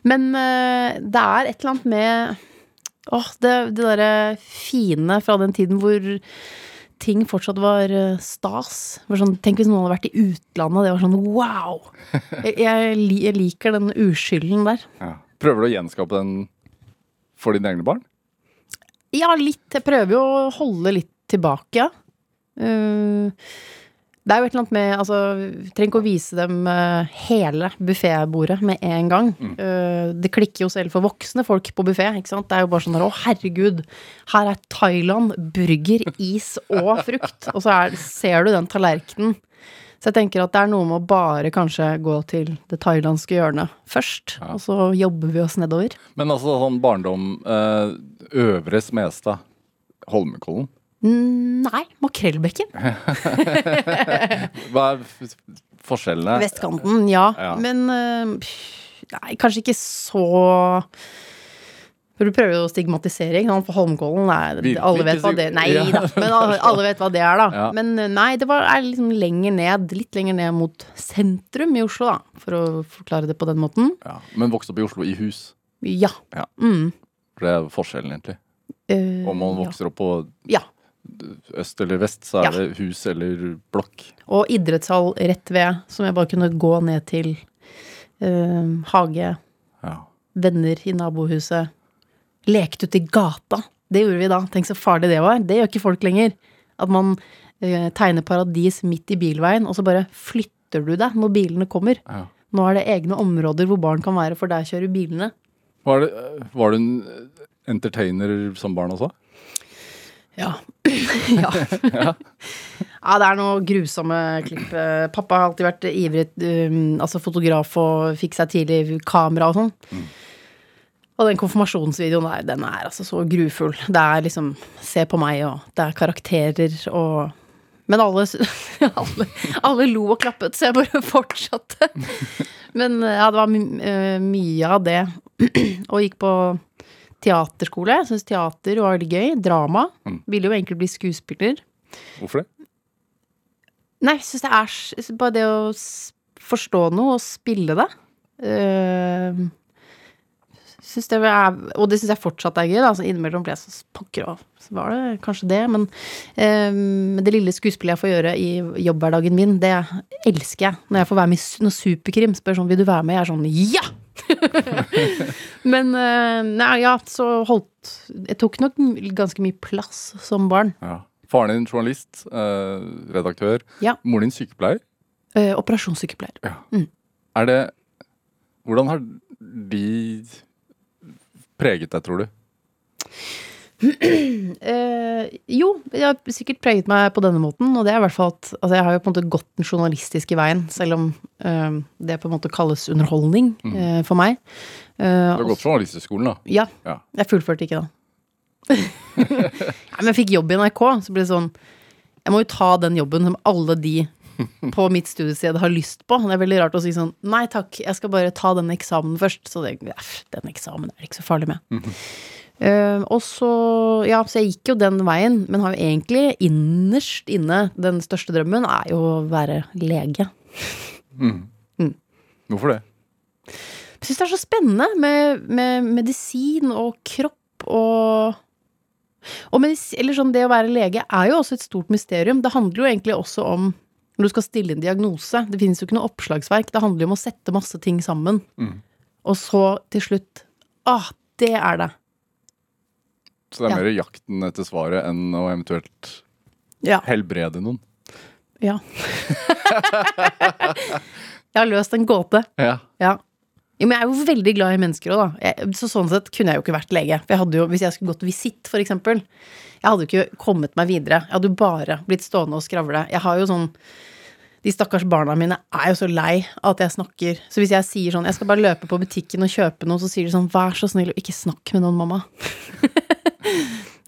Men det er et eller annet med Åh, det, det derre fine fra den tiden hvor ting fortsatt var eh, stas. Var sånn, tenk hvis noen hadde vært i utlandet, det var sånn wow! <laughs> Jeg, jeg, liker den uskylden der. Ja. Prøver du å gjenskape den for dine egne barn? Ja, litt. Jeg prøver jo å holde litt tilbake, ja. Eh, det er jo et eller annet med Altså, trenger ikke å vise dem eh, hele buffébordet med en gang. Eh, det klikker jo selv for voksne folk på buffé. Det er jo bare sånn der, å herregud, her er Thailand, burger, is og frukt. Og så er, ser du den tallerkenen. Så jeg tenker at det er noe med å bare kanskje gå til det thailandske hjørnet først, og så jobber vi oss nedover. Men altså sånn barndom eh, Øvre Smestad. Holmenkollen. Nei, makrellbekken. <laughs> Hva er forskjellene? Vestkanten, ja. Ja. Men øh, nei, kanskje ikke så For du prøver jo å stigmatisere, ikke sant? For Holmenkollen er Alle vet hva det Nei da, men alle, vet hva det er, da. Ja. Men øh, nei, det var, er liksom lenger ned. Litt lenger ned mot sentrum i Oslo, da. For å forklare det på den måten. Ja. Men vokste opp i Oslo i hus. Ja. Ja. Mm. For det er forskjellen, egentlig. Øh, Om man vokser opp på ja. Øst eller vest, så er Ja. det hus eller blokk. Og idrettshall rett ved, som jeg bare kunne gå ned til. øh, hage, Ja. venner i nabohuset. Lekte ute i gata. Det gjorde vi da. Tenk så farlig det var. Det gjør ikke folk lenger. At man eh, tegner paradis midt i bilveien, og så bare flytter du deg når bilene kommer. Ja. Nå er det egne områder hvor barn kan være, for der kjører bilene. Var, det, var du en entertainer som barn også? Ja. <laughs> ja. <laughs> ja, det er noe grusomme klipp. Eh, Pappa har alltid vært ivrig um, altså fotograf og fikk seg tidlig kamera og sånn. Og den konfirmasjonsvideoen der, den er altså så grufull. Det er liksom Se på meg, og det er karakterer og Men alle, <laughs> alle, alle lo og klappet, så jeg bare fortsatte. Men ja, det var my eh, mye av det. <clears throat> Og gikk på teaterskole. Jeg syns teater var veldig gøy. Drama. Ville jo egentlig bli skuespiller. Hvorfor det? Nei, jeg syns det er bare det å forstå noe og spille det. Uh, det er, og det syns jeg fortsatt er gøy. Da. Så innimellom ble jeg så pokker av, så var det kanskje det. Men um, det lille skuespillet jeg får gjøre i jobbhverdagen min, det elsker jeg. Når jeg får være med i når Superkrim spør sånn 'vil du være med', jeg er sånn 'ja'! <laughs> men eh, nei, ja, så holdt Jeg tok nok ganske mye plass som barn. Ja. Faren din journalist, eh, redaktør. Ja. Moren din sykepleier. Eh, operasjonssykepleier. Er det Hvordan har de preget deg, tror du? <clears throat> Eh, jo, jeg har sikkert preget meg på denne måten. Og det er i hvert fall at altså jeg har jo på en måte gått den journalistiske veien, selv om eh, det på en måte kalles underholdning eh, for meg. Du har gått journalisthøgskolen, da. Ja. Ja. Jeg fullførte ikke, da. <laughs> Nei, men jeg fikk jobb i NRK, så ble det sånn Jeg må jo ta den jobben som alle de <laughs> på mitt studiested har lyst på. Det er veldig rart å si sånn Nei takk, jeg skal bare ta den eksamen først. Så det, ja, den eksamen er det ikke så farlig med. Eh, og så Ja, så jeg gikk jo den veien, men har jo egentlig innerst inne Den største drømmen er jo å være lege. Hvorfor det? Jeg syns det er så spennende med, med medisin og kropp og og medis, eller sånn, det å være lege er jo også et stort mysterium. Det handler jo egentlig også om når du skal stille en diagnose. Det finnes jo ikke noe oppslagsverk. Det handler jo om å sette masse ting sammen. Og så til slutt Ah, det er det. Så det er Ja. mer jakten etter svaret enn å eventuelt Ja. helbrede noen? ja. jeg har løst en gåte. Ja. Ja. Jo, men jeg er jo veldig glad i mennesker òg, da. Jeg, så sånn sett kunne jeg jo ikke vært lege. Jeg jo, hvis jeg skulle gått visitt, for eksempel, jeg hadde jo ikke kommet meg videre. Jeg hadde jo bare blitt stående og skravle. Jeg har jo sånn De stakkars barna mine er jo så lei av at jeg snakker. Så hvis jeg sier sånn Jeg skal bare løpe på butikken og kjøpe noe, så sier de sånn Vær så snill og ikke snakk med noen, mamma. <laughs>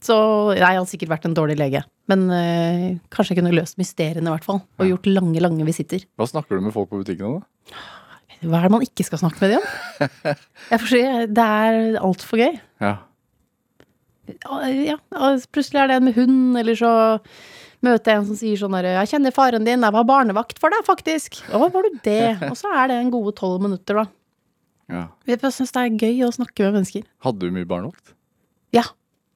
så jeg hadde sikkert vært en dårlig lege. Men øh, kanskje jeg kunne løst mysteriene, i hvert fall. Og gjort lange, lange visitter. Hva snakker du med folk på butikken om, da? Hva er det man ikke skal snakke med de om? <laughs> Jeg forstår, det er altfor gøy. Ja. Ja, plutselig er det en med hund, eller så møter jeg en som sier sånn herre 'Jeg kjenner faren din, jeg var barnevakt for deg, faktisk'. 'Å, var du det?' <laughs> Og så er det en gode tolv minutter, da. ja. Jeg syns det er gøy å snakke med mennesker. Hadde du mye barnevakt? Ja.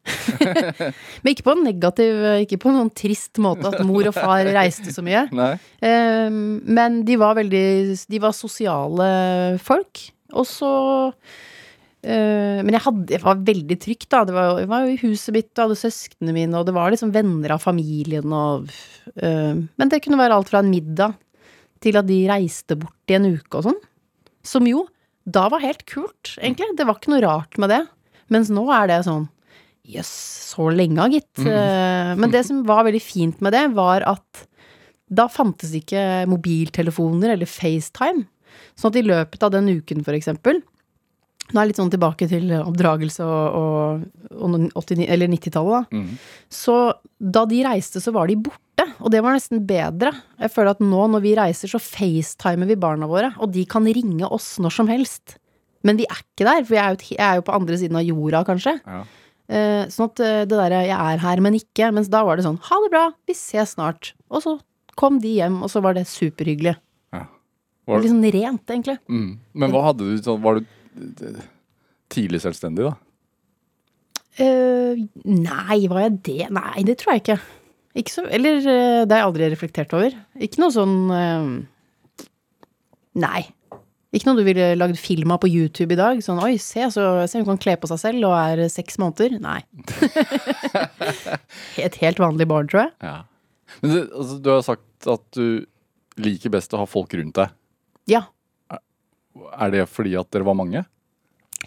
<laughs> Men ikke på en negativ, ikke på en sånn trist måte at mor og far reiste så mye. Nei. Eh, men de var veldig De var sosiale folk. Og så eh, Men jeg, hadde, jeg var veldig trygt, da. Det var, jeg var i huset mitt og hadde søsknene mine, og det var liksom venner av familien og eh, Men det kunne være alt fra en middag til at de reiste bort i en uke og sånn. Som jo da var helt kult, egentlig. Det var ikke noe rart med det. Mens nå er det sånn Jøss, så lenge, gitt. Mm. Men det som var veldig fint med det, var at da fantes ikke mobiltelefoner eller FaceTime. Sånn at i løpet av den uken, for eksempel Nå er jeg litt sånn tilbake til oppdragelse og, og, og 89, eller 90-tallet, da. Mm. Så da de reiste, så var de borte. Og det var nesten bedre. Jeg føler at nå når vi reiser, så facetimer vi barna våre. Og de kan ringe oss når som helst. Men vi er ikke der, for jeg er jo, jeg er jo på andre siden av jorda, kanskje. Ja. Eh, sånn at eh, det derre 'jeg er her, men ikke', mens da var det sånn 'ha det bra, vi ses snart'. Og så kom de hjem, og så var det superhyggelig. Var, Litt sånn rent, egentlig. mm. Men hva hadde du sånn Var du eh, tidlig selvstendig, da? Uh, nei, var jeg det? Nei, det tror jeg ikke. Ikke så Eller det har jeg aldri reflektert over. Ikke noe sånn uh, Nei. Ikke noe du ville lagd film av på YouTube i dag? Sånn 'oi, se, så, se hun kan kle på seg selv og er seks måneder'. Nei. <laughs> Et helt vanlig barn, tror jeg. Ja. Men du, altså, du har sagt at du liker best å ha folk rundt deg. Ja, Er det fordi at dere var mange?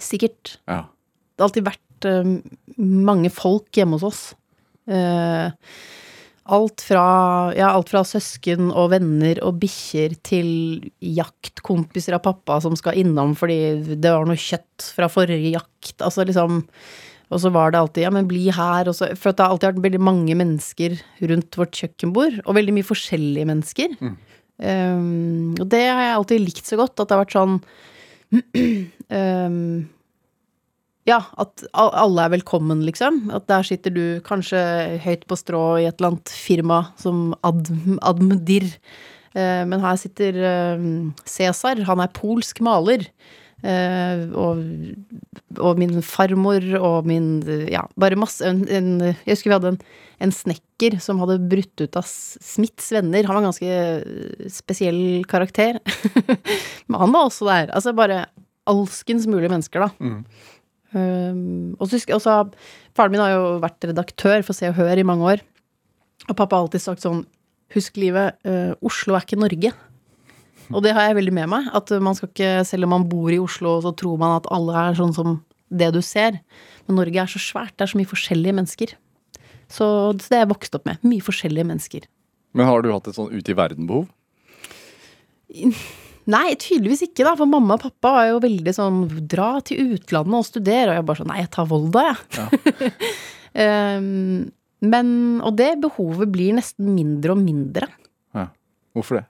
sikkert. Ja. Det har alltid vært uh, mange folk hjemme hos oss. Eh, alt fra, ja, alt fra søsken og venner og bikkjer til jaktkompiser av pappa som skal innom fordi det var noe kjøtt fra forrige jakt. Altså liksom Og så var det alltid ja, men bli her. Og så, for at det har alltid vært veldig mange mennesker rundt vårt kjøkkenbord. Og veldig mye forskjellige mennesker. Um, og det har jeg alltid likt så godt. At det har vært sånn um, <clears throat> ja, at alle er velkommen, liksom. At der sitter du kanskje høyt på strå i et eller annet firma som ad, admdir. Eh, men her sitter eh, Cæsar, han er polsk maler. Eh, og, og min farmor og min Ja, bare masse en, en, Jeg husker vi hadde en, en snekker som hadde brutt ut av Smiths venner. Han var en ganske spesiell karakter. <laughs> Men han var også der. Altså bare alskens mulige mennesker, da. Um, og så husker også Faren min har jo vært redaktør for Se og Hør i mange år. Og pappa har alltid sagt sånn Husk livet, uh, Oslo er ikke Norge. Og det har jeg veldig med meg. At man skal ikke, selv om man bor i Oslo, så tror man at alle er sånn som det du ser. Men Norge er så svært. Det er så mye forskjellige mennesker. Så det er jeg vokst opp med. Mye forskjellige mennesker. Men har du hatt et sånn ute i verden-behov? Nei, tydeligvis ikke, da. For mamma og pappa var jo veldig sånn dra til utlandet og studere. Og jeg bare sånn nei, jeg tar Volda, jeg. um, <laughs> men Og det behovet blir nesten mindre og mindre. Ja. Hvorfor det?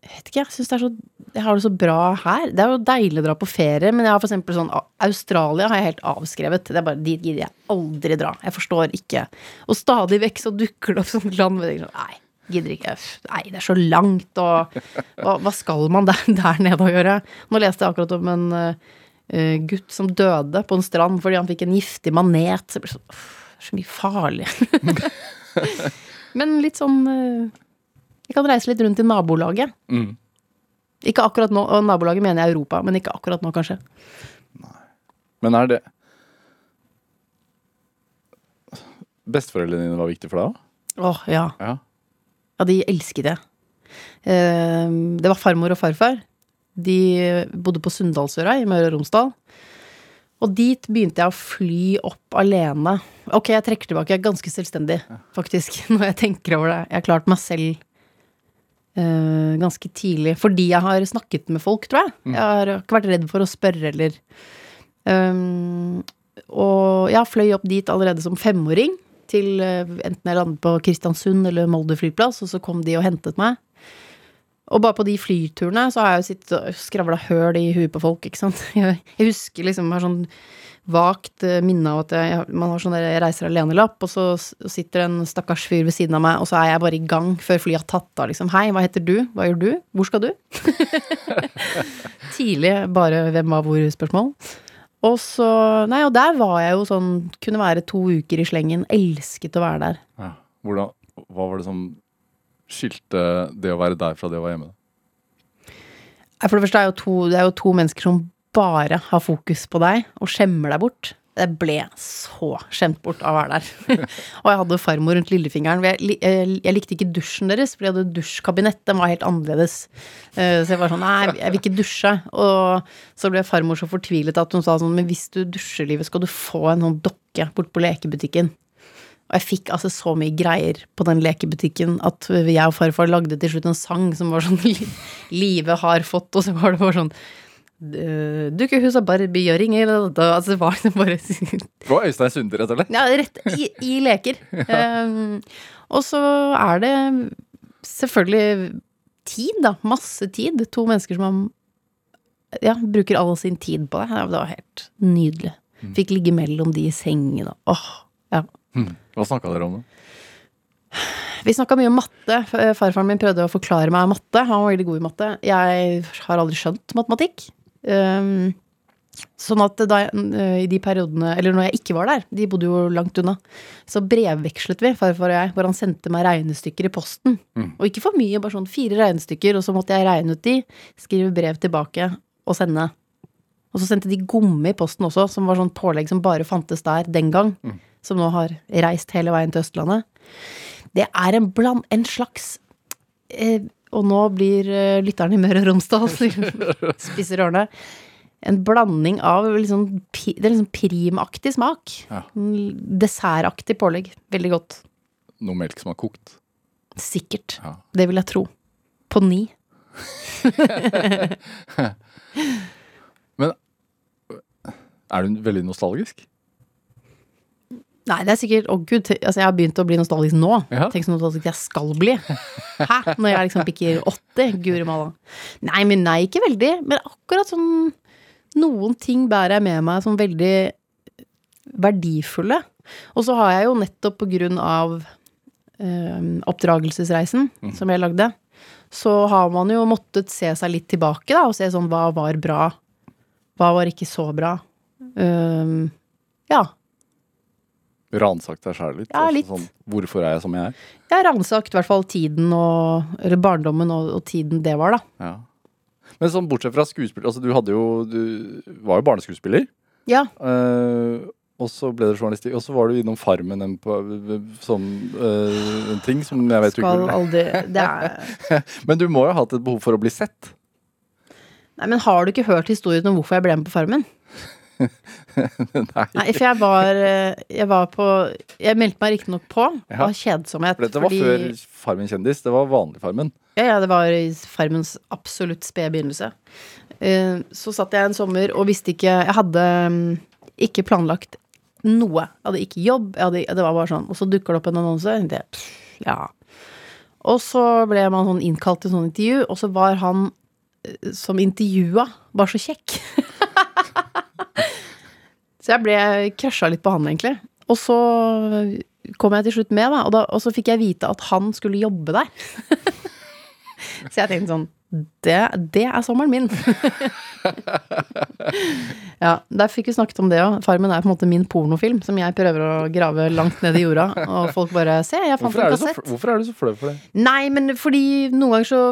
Jeg vet ikke, jeg syns det er så Jeg har det så bra her. Det er jo deilig å dra på ferie, men jeg har for eksempel sånn Australia har jeg helt avskrevet. Det er bare, Dit gidder jeg aldri dra. Jeg forstår ikke. Og stadig vekk så dukker det opp sånne land hvor jeg tenker sånn Nei, gidder ikke. Nei, det er så langt, og hva, hva skal man der, <laughs> der nede og gjøre? Nå leste jeg akkurat om en uh, gutt som døde på en strand fordi han fikk en giftig manet. Så sånn, det så mye farlig. <laughs> Men litt sånn uh, Jeg kan reise litt rundt i nabolaget. Mm. Ikke akkurat nå, og nabolaget mener jeg Europa, men ikke akkurat nå, kanskje. Men er det Besteforeldrene dine var viktige for deg òg? Åh, ja. Ja. Ja, de elsket det. Eh, Det var farmor og farfar. De bodde på Sunndalsøra i Møre og Romsdal. Og dit begynte jeg å fly opp alene. Ok, jeg trekker tilbake. Jeg er ganske selvstendig, faktisk, <laughs> når jeg tenker over det. Jeg har klart meg selv uh, ganske tidlig. Fordi jeg har snakket med folk, tror jeg. Jeg har ikke vært redd for å spørre eller um, Og jeg fløy opp dit allerede som femåring. Til eh, enten jeg landet på Kristiansund eller Molde flyplass, og så kom de og hentet meg. Og bare på de flyturene så har jeg jo sittet og skravla høl i huet på folk, ikke sant. <laughs> Jeg, husker liksom, jeg har sånn vagt eh, minne av at jeg, man har sånn der jeg reiser alene-lapp, og så sitter en stakkars fyr ved siden av meg, og så er jeg bare i gang før flyet har tatt av, liksom. Hei, hva heter du? Hva gjør du? Hvor skal du? <laughs> Tidlig bare hvem var hvor-spørsmål. Og så Nei, og der var jeg jo sånn Kunne være to uker i slengen. Elsket å være der. Ja. Hvordan, hva var det som skilte det å være der fra det å være hjemme? For det første er jo to, det er jo to mennesker som bare har fokus på deg og skjemmer deg bort. Jeg ble så skjemt bort av å være der. <laughs> og jeg hadde farmor rundt lillefingeren. Eh, jeg likte ikke dusjen deres, for de hadde dusjkabinett. Den var helt annerledes. Eh, Så jeg var sånn Nei, jeg vil ikke dusje. Og så ble farmor så fortvilet at hun sa sånn Men hvis du dusjer, livet, skal du få en sånn dokke bort på lekebutikken. Og jeg fikk altså så mye greier på den lekebutikken at jeg og farfar lagde til slutt en sang som var sånn li- <laughs> Livet har fått, og så var det bare sånn eh, Dukkehus og Barbie-gjøringer Altså det var det bare Det var Øystein Sunde, rett og slett. Ja, rett i, i leker. <laughs> Um, og så er det selvfølgelig tid, da. Masse tid. To mennesker som har ja, bruker all sin tid på det. Det var helt nydelig. Fikk ligge mellom de i sengen og åh, ja. Hm. Hva snakka dere om da? Vi snakka mye om matte. Farfaren min prøvde å forklare meg matte. Han var veldig god i matte. Jeg har aldri skjønt matematikk. Um, sånn at da øh, i de periodene, eller når jeg ikke var der, de bodde jo langt unna, så brevvekslet vi, farfar og jeg, hvor han sendte meg regnestykker i posten. Og ikke for mye, bare sånn fire regnestykker, og så måtte jeg regne ut de, skrive brev tilbake og sende. Og så sendte de gomme i posten også, som var sånn pålegg som bare fantes der den gang. Som nå har reist hele veien til Østlandet. Det er en bland... En slags eh, Og nå blir eh, lytteren i Møre og Romsdal <laughs> spisser ørene. En blanding av liksom, Det er liksom primaktig smak. Ja. Dessertaktig pålegg. Veldig godt. Noe melk som har kokt? Sikkert. Ja. Det vil jeg tro. På ni. <laughs> Men er du veldig nostalgisk? Nei, det er sikkert Å, gud. Altså, jeg har begynt å bli nostalgisk nå. Ja. Tenk så nostalgisk jeg skal bli. Hæ? Når jeg liksom bikker 80. Guri malla. Nei, men nei, ikke veldig. Men akkurat sånn Noen ting bærer jeg med meg som veldig verdifulle. Og så har jeg jo nettopp på grunn av eh, oppdragelsesreisen som jeg lagde, så har man jo måttet se seg litt tilbake, da, og se sånn hva var bra, hva var ikke så bra. Um, ja. Ransakt deg sjæl litt? Ja, altså litt. Sånn, hvorfor er jeg som jeg er? Jeg har ransakt i hvert fall tiden og Eller barndommen og, og tiden det var, da. Ja. Men sånn bortsett fra skuespill, altså du hadde jo Du var jo barneskuespiller. Ja. Uh, og så ble det journalistikk, og så var du innom Farmen en på, som eh, en ting som jeg vet Skal aldri Det er <laughs> Men du må jo ha hatt et behov for å bli sett. Nei, men har du ikke hørt historien om hvorfor jeg ble med på Farmen? <laughs> Nei. Nei, for jeg var, eh, jeg var på Jeg meldte meg riktignok på Ja. av kjedsomhet. For dette var fordi- før Farmen kjendis. Det var vanlig Farmen. Ja, ja, det var i Farmens absolutt spede begynnelse. Eh, Så satt jeg en sommer og visste ikke Jeg hadde mm, ikke planlagt noe. Jeg hadde ikke jobb. Hadde, det var bare sånn. Og så dukker det opp en annonse. Jeg pff, ja. Og så ble man sånn innkalt til sånn intervju, og så var han eh, som intervjua, bare så kjekk. <laughs> så jeg ble krasja litt på han, egentlig. Og så kom jeg til slutt med, da, og, da, og så fikk jeg vite at han skulle jobbe der. <laughs> Så jeg tenkte sånn Det, det er sommeren min. <laughs> ja, der fikk vi snakket om det òg. Farmen er på en måte min pornofilm som jeg prøver å grave langt ned i jorda. Og folk bare Se, jeg fant Hvorfor en du så, kassett. hvorfor er du så flau for det? Nei, men fordi noen ganger så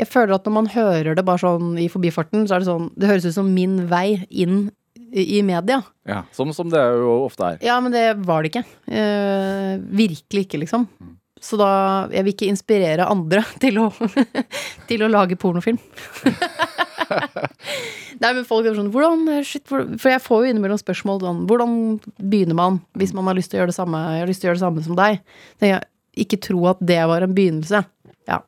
Jeg føler at når man hører det bare sånn i forbifarten, så er det sånn Det høres ut som min vei inn i media. Ja, som, som det jo ofte er. Ja, men det var det ikke. Eh, virkelig ikke, liksom. Så da Jeg vil ikke inspirere andre <laughs> til å, til å lage pornofilm. <laughs> Nei, men folk er sånn Hvordan shit, For jeg får jo innimellom spørsmål sånn Hvordan begynner man hvis man har lyst til å gjøre det samme, jeg har lyst til å gjøre det samme som deg? Jeg, ikke tro at det var en begynnelse. Ja.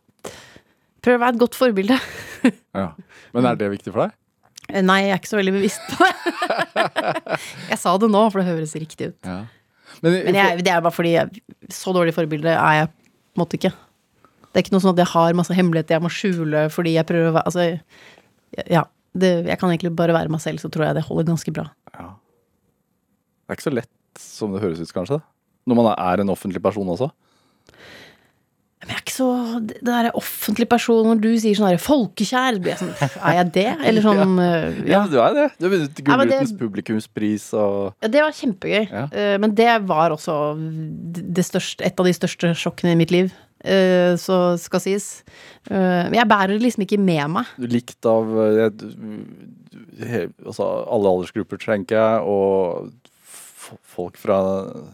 Prøv å være et godt forbilde. <laughs> Ja. Men er det viktig for deg? Eh, Nei, jeg er ikke så veldig bevisst på det. <laughs> jeg sa det nå, for det høres riktig ut. Ja. Men, Men jeg, det er bare fordi jeg, så dårlig forbilde er jeg på en måte ikke. Det er ikke noe sånn at jeg har masse hemmeligheter jeg må skjule fordi jeg prøver å være Altså, ja. Det, jeg kan egentlig bare være meg selv, så tror jeg det holder ganske bra. ja. Det er ikke så lett som det høres ut, kanskje? Når man er en offentlig person også. Men jeg er ikke så Det det der offentlig person, når du sier sånn herre folkekjær, blir jeg sånn Er jeg det? Eller sånn øh, Ja, Ja. du er det. Du har vunnet Gullrutens publikumspris og Ja, det var kjempegøy. Ja. Eh, Men det var også det største, et av de største sjokkene i mitt liv. eh, Så skal sies. Eh, Men jeg bærer det liksom ikke med meg. likt av eh, altså, alle aldersgrupper, tenker jeg, og folk fra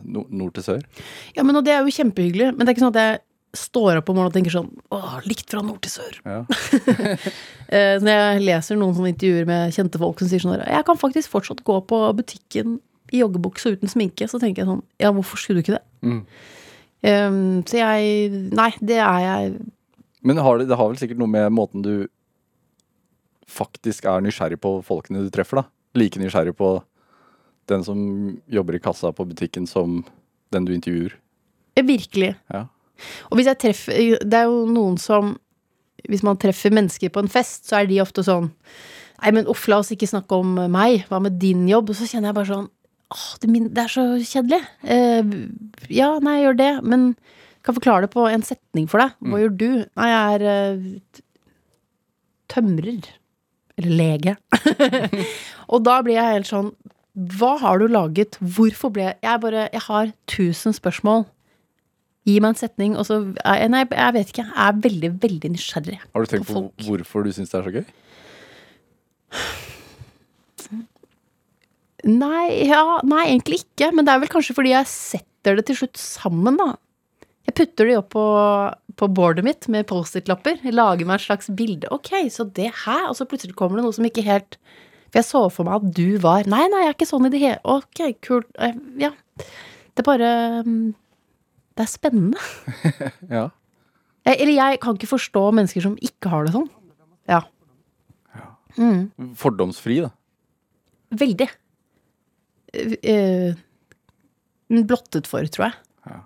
nord til sør. Ja, men og det er jo kjempehyggelig. Men det er ikke sånn at jeg står opp om morgenen og tenker sånn Åh, likt fra nord til sør. Ja. <laughs> Eh, så når jeg leser noen sånne intervjuer med kjente folk som sier sånn Jeg kan faktisk fortsatt gå på butikken i joggebukse uten sminke. Så tenker jeg sånn Ja, hvorfor skulle du ikke det? Mm. Um, så jeg Nei, det er jeg Men har det, det har vel sikkert noe med måten du faktisk er nysgjerrig på folkene du treffer, da. Like nysgjerrig på den som jobber i kassa på butikken som den du intervjuer. Virkelig. Ja. Og hvis jeg treffer Det er jo noen som Hvis man treffer mennesker på en fest, så er de ofte sånn Nei, men uff, la oss ikke snakke om meg. Hva med din jobb? Og så kjenner jeg bare sånn Åh, det, er så kjedelig. Uh, ja, nei, jeg gjør det, men kan forklare det på en setning for deg. Hva gjør du? Nei, jeg er uh, tømrer. Eller lege. <laughs> og da blir jeg helt sånn Hva har du laget? Hvorfor ble jeg Jeg bare Jeg har tusen spørsmål. Gi meg en setning, og så jeg, Nei, jeg vet ikke. Jeg er veldig, veldig nysgjerrig. Har du tenkt På på hvorfor du syns det er så gøy? Nei, ja, nei, egentlig ikke. Men det er vel kanskje fordi jeg setter det til slutt sammen, da. Jeg putter de opp på, på boardet mitt med Post-It-lapper. Lager meg et slags bilde. Ok, så det her Og så plutselig kommer det noe som ikke helt For jeg så for meg at du var Nei, nei, jeg er ikke sånn i det hele Ok, kult. Eh, Ja. Det er bare mm, Det er spennende. <laughs> Ja. Eller jeg kan ikke forstå mennesker som ikke har det sånn. Ja. Fordomsfri, da. Veldig. Uh, blottet for, tror jeg. Ja.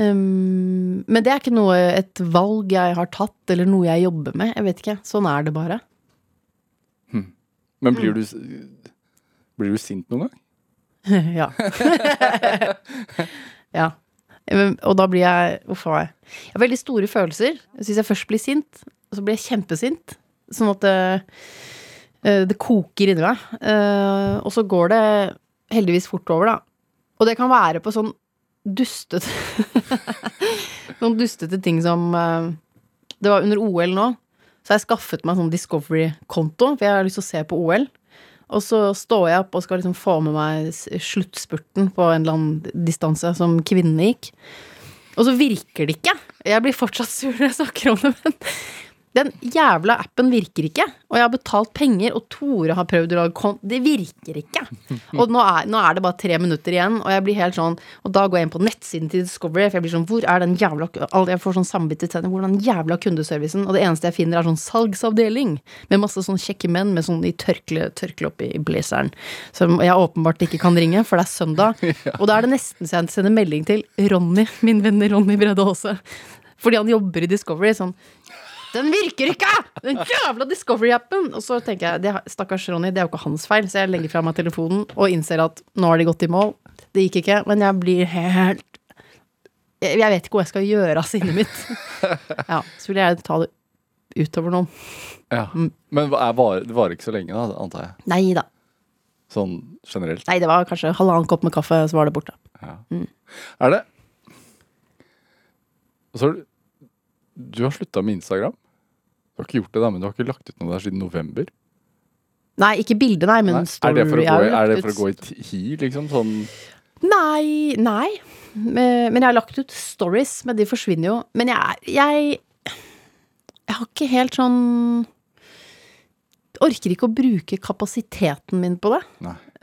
Um, men det er ikke noe, et valg jeg har tatt, eller noe jeg jobber med. Jeg vet ikke. Sånn er det bare. Men blir du, blir du sint noen gang? <laughs> ja. <laughs> ja. Eh, Og da blir jeg Uff a meg. Jeg har veldig store følelser. Så hvis jeg først blir sint, så blir jeg kjempesint. Sånn at det, eh, det koker inni meg. Eh, Og så går det heldigvis fort over, da. Og det kan være på sånn dustete <laughs> Noen dustete ting som eh, Det var under OL nå. Så har jeg skaffet meg sånn Discovery-konto, for jeg har lyst til å se på OL. Og så står jeg opp og skal liksom få med meg sluttspurten på en eller annen distanse som kvinnene gikk. Og så virker det ikke. Jeg blir fortsatt sur når jeg snakker om det, men den jævla appen virker ikke. Og jeg har betalt penger, og Tore har prøvd å lage kont... Det virker ikke. <laughs> Og nå er, nå er det bare tre minutter igjen, og jeg blir helt sånn Og da går jeg inn på nettsiden til Discovery, for jeg blir sånn Hvor er den jævla Jeg får sånn samvittighet. Hvor er den jævla kundeservicen? Og det eneste jeg finner, er sånn salgsavdeling med masse sånn kjekke menn med sånn i tørkle, tørkle i blazeren. Som jeg åpenbart ikke kan ringe, for det er søndag. <laughs> Og da er det nesten så jeg sender melding til Ronny, min venn Ronny Brede Aase. Fordi han jobber i Discovery. Sånn den virker ikke! Den jævla Discovery-appen! Og så tenker jeg, det, stakkars Ronny, det er jo ikke hans feil, så jeg legger fra meg telefonen og innser at nå har de gått i mål. Det gikk ikke, men jeg blir helt Jeg vet ikke hva jeg skal gjøre av sinnet mitt. Ja, så vil jeg ta det utover noen. Ja. Men det er var, det varer ikke så lenge, da, antar jeg. Nei da. Sånn generelt. Nei, det var kanskje halvannen kopp med kaffe, så var det borte. Ja. Er det Og så har du Du har slutta med Instagram? Du har ikke gjort det, da, men du har ikke lagt ut noe der siden november? Nei, ikke bilde, nei, men Nei. story. Er det for å gå, er det for å gå i hi, liksom? Sånn Nei, nei. Eh, Men jeg har lagt ut stories, men de forsvinner jo. Men jeg, jeg Jeg har ikke helt sånn Orker ikke å bruke kapasiteten min på det.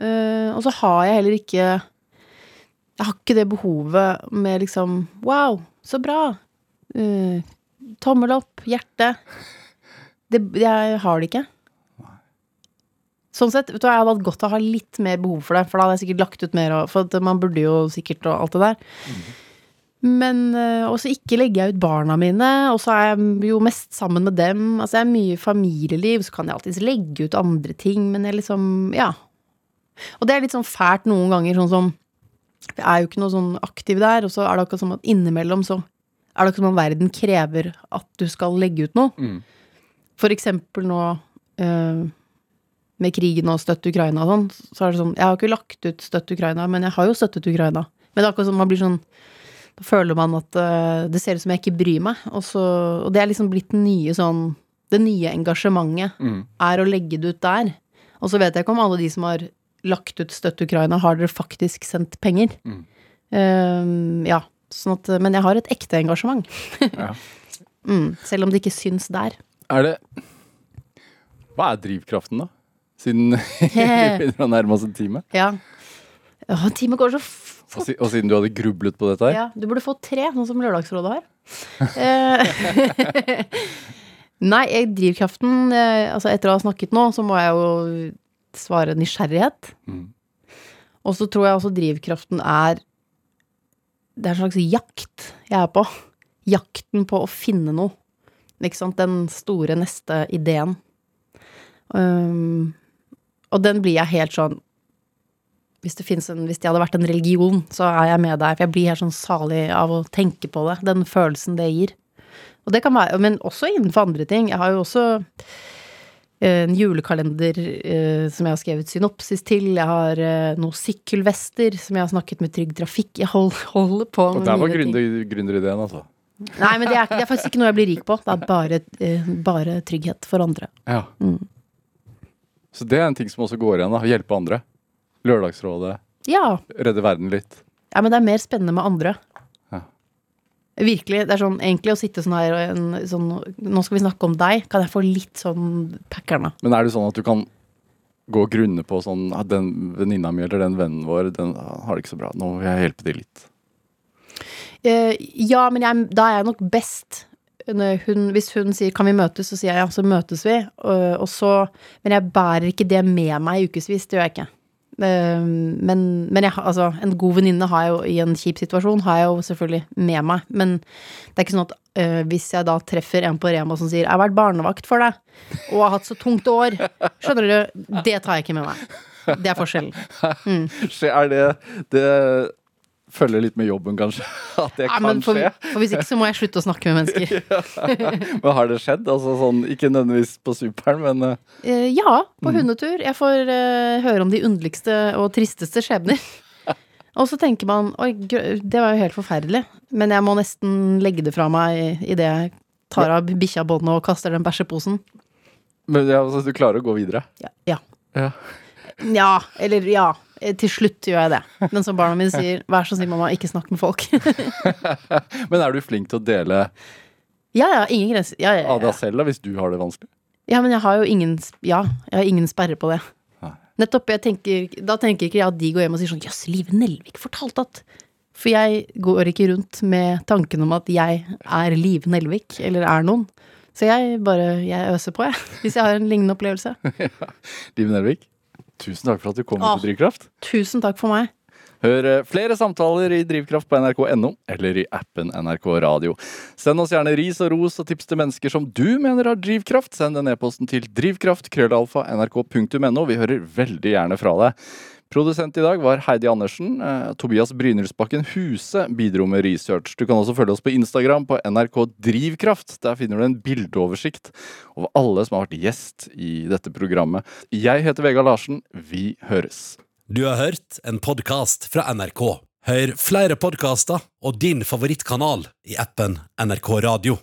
Eh, og så har jeg heller ikke Jeg har ikke det behovet med liksom Wow, så bra. Eh, tommel opp, hjerte. Det, jeg har det ikke. Sånn sett, vet du, Jeg hadde hatt godt av å ha litt mer behov for det, for da hadde jeg sikkert lagt ut mer. For man burde jo sikkert og alt det der. Men og også ikke legger jeg ut barna mine, og så er jeg jo mest sammen med dem. Altså jeg er mye familieliv, så kan jeg alltids legge ut andre ting, men jeg liksom, ja. Og det er litt sånn fælt noen ganger, sånn som Jeg er jo ikke noe sånn aktiv der, og så er det akkurat som at innimellom så er det ikke som om verden krever at du skal legge ut noe. Mm. For eksempel nå øh, med krigen og støtt Ukraina og sånn, så er det sånn Jeg har ikke lagt ut støtt Ukraina, men jeg har jo støttet Ukraina. Men det er akkurat som man blir sånn Da føler man at uh, det ser ut som jeg ikke bryr meg. Og, så, og det er liksom blitt den nye sånn Det nye engasjementet Mm. er å legge det ut der. Og så vet jeg ikke om alle de som har lagt ut støtt Ukraina, har dere faktisk sendt penger. Mm. Um, ja. Sånn at, men jeg har et ekte engasjement. Ja. <laughs> mm, selv om det ikke syns der. Er det Hva er drivkraften, da? Siden <laughs> vi begynner å nærme oss en time. Ja. Ja, time går så Og, si, og siden du hadde grublet på dette her. Ja, du burde få tre, sånn som Lørdagsrådet har. Eh, <laughs> Nei, jeg, drivkraften eh, Altså, etter å ha snakket nå, så må jeg jo svare nysgjerrighet. Mm. Og så tror jeg også drivkraften er Det er en slags jakt jeg er på. Jakten på å finne noe. Ikke sant? Den store neste ideen. Um, og den blir jeg helt sånn hvis det, en, hvis det hadde vært en religion, så er jeg med der. For jeg blir helt sånn salig av å tenke på det. Den følelsen det gir. Og det kan være, Men også innenfor andre ting. Jeg har jo også en julekalender eh, som jeg har skrevet synopsis til. Jeg har eh, noen sykkelvester som jeg har snakket med Trygg Trafikk. Jeg hold, holder på Og med der var gründerideen, altså. Nei, men det er, det er faktisk ikke noe jeg blir rik på. Det er bare, eh, bare trygghet for andre. Ja. Mm. Så det er en ting som også går igjen. da, Hjelpe andre. Lørdagsrådet. Ja. Redde verden litt. Ja, men det er mer spennende med andre. Virkelig. Det er sånn egentlig å sitte sånn her og en, sånn Nå skal vi snakke om deg. Kan jeg få litt sånn packerne? Men er det sånn at du kan gå og grunne på sånn at Den venninna mi eller den vennen vår, den har det ikke så bra. Nå vil jeg hjelpe til litt. Uh, ja, men jeg, da er jeg nok best. Hun, hvis hun sier 'kan vi møtes', så sier jeg ja, så møtes vi. Og, og så, men jeg bærer ikke det med meg i ukevis. Det gjør jeg ikke. Eh, men men jeg, altså, en god venninne har jeg jo i en kjip situasjon, har jeg jo selvfølgelig med meg. Men det er ikke sånn at eh, hvis jeg da treffer en på Rema som sier 'jeg har vært barnevakt for deg', og har hatt så tungt år Skjønner du? Det tar jeg ikke med meg. Det er forskjellen. <laughs> Mm. er det, det følge litt med jobben, kanskje. <laughs> At det Ja, kan men for, skje. for hvis ikke så må jeg slutte å snakke med mennesker. <laughs> Men har det skjedd? Altså sånn, Ikke nødvendigvis på superen, men uh... Ja, ja, Mm. på hundetur. Jeg får uh, høre om de underligste og tristeste skjebner. <laughs> Og så tenker man oi, det var jo helt forferdelig. Men jeg må nesten legge det fra meg idet jeg tar av bikkja båndet og kaster den bæsjeposen. men ja, altså, du klarer å gå videre. Ja. ja. Ja. Ja, eller ja. Eh, Til slutt gjør jeg det. Men som barna mine sier, vær så snill, mamma, ikke snakk med folk. <laughs> Men er du flink til å dele ja, ja, ingen grenser. Ja, ja, av deg selv da, hvis du har det vanskelig? ja, men jeg har jo ingen Ja, jeg har ingen sperre på det. Nei. Nettopp. Tenker, da tenker ikke jeg at de går hjem og sier sånn Jøss, Live Nelvik fortalte at For jeg går ikke rundt med tanken om at jeg er Live Nelvik, eller er noen. Så jeg bare Jeg øser på, jeg. Hvis jeg har en lignende opplevelse. <laughs> Liv Nelvik, tusen takk for at du kom Åh. til Drivkraft. Tusen takk for meg. Hør eh, flere samtaler i Drivkraft på nrk.no eller i appen NRK Radio. Send oss gjerne ris og ros og tips til mennesker som du mener har drivkraft. Send den e-posten til drivkraft-nrk.no Vi hører veldig gjerne fra deg. Produsent i dag var Heidi Andersen. Eh, Tobias Brynildsbakken Huse bidro med research. Du kan også følge oss på Instagram på NRK Drivkraft. Der finner du en bildeoversikt over alle som har vært gjest i dette programmet. Jeg heter Vegard Larsen. Vi høres. Du har hørt en podkast fra NRK. Hør flere podkaster og din favorittkanal i appen NRK Radio.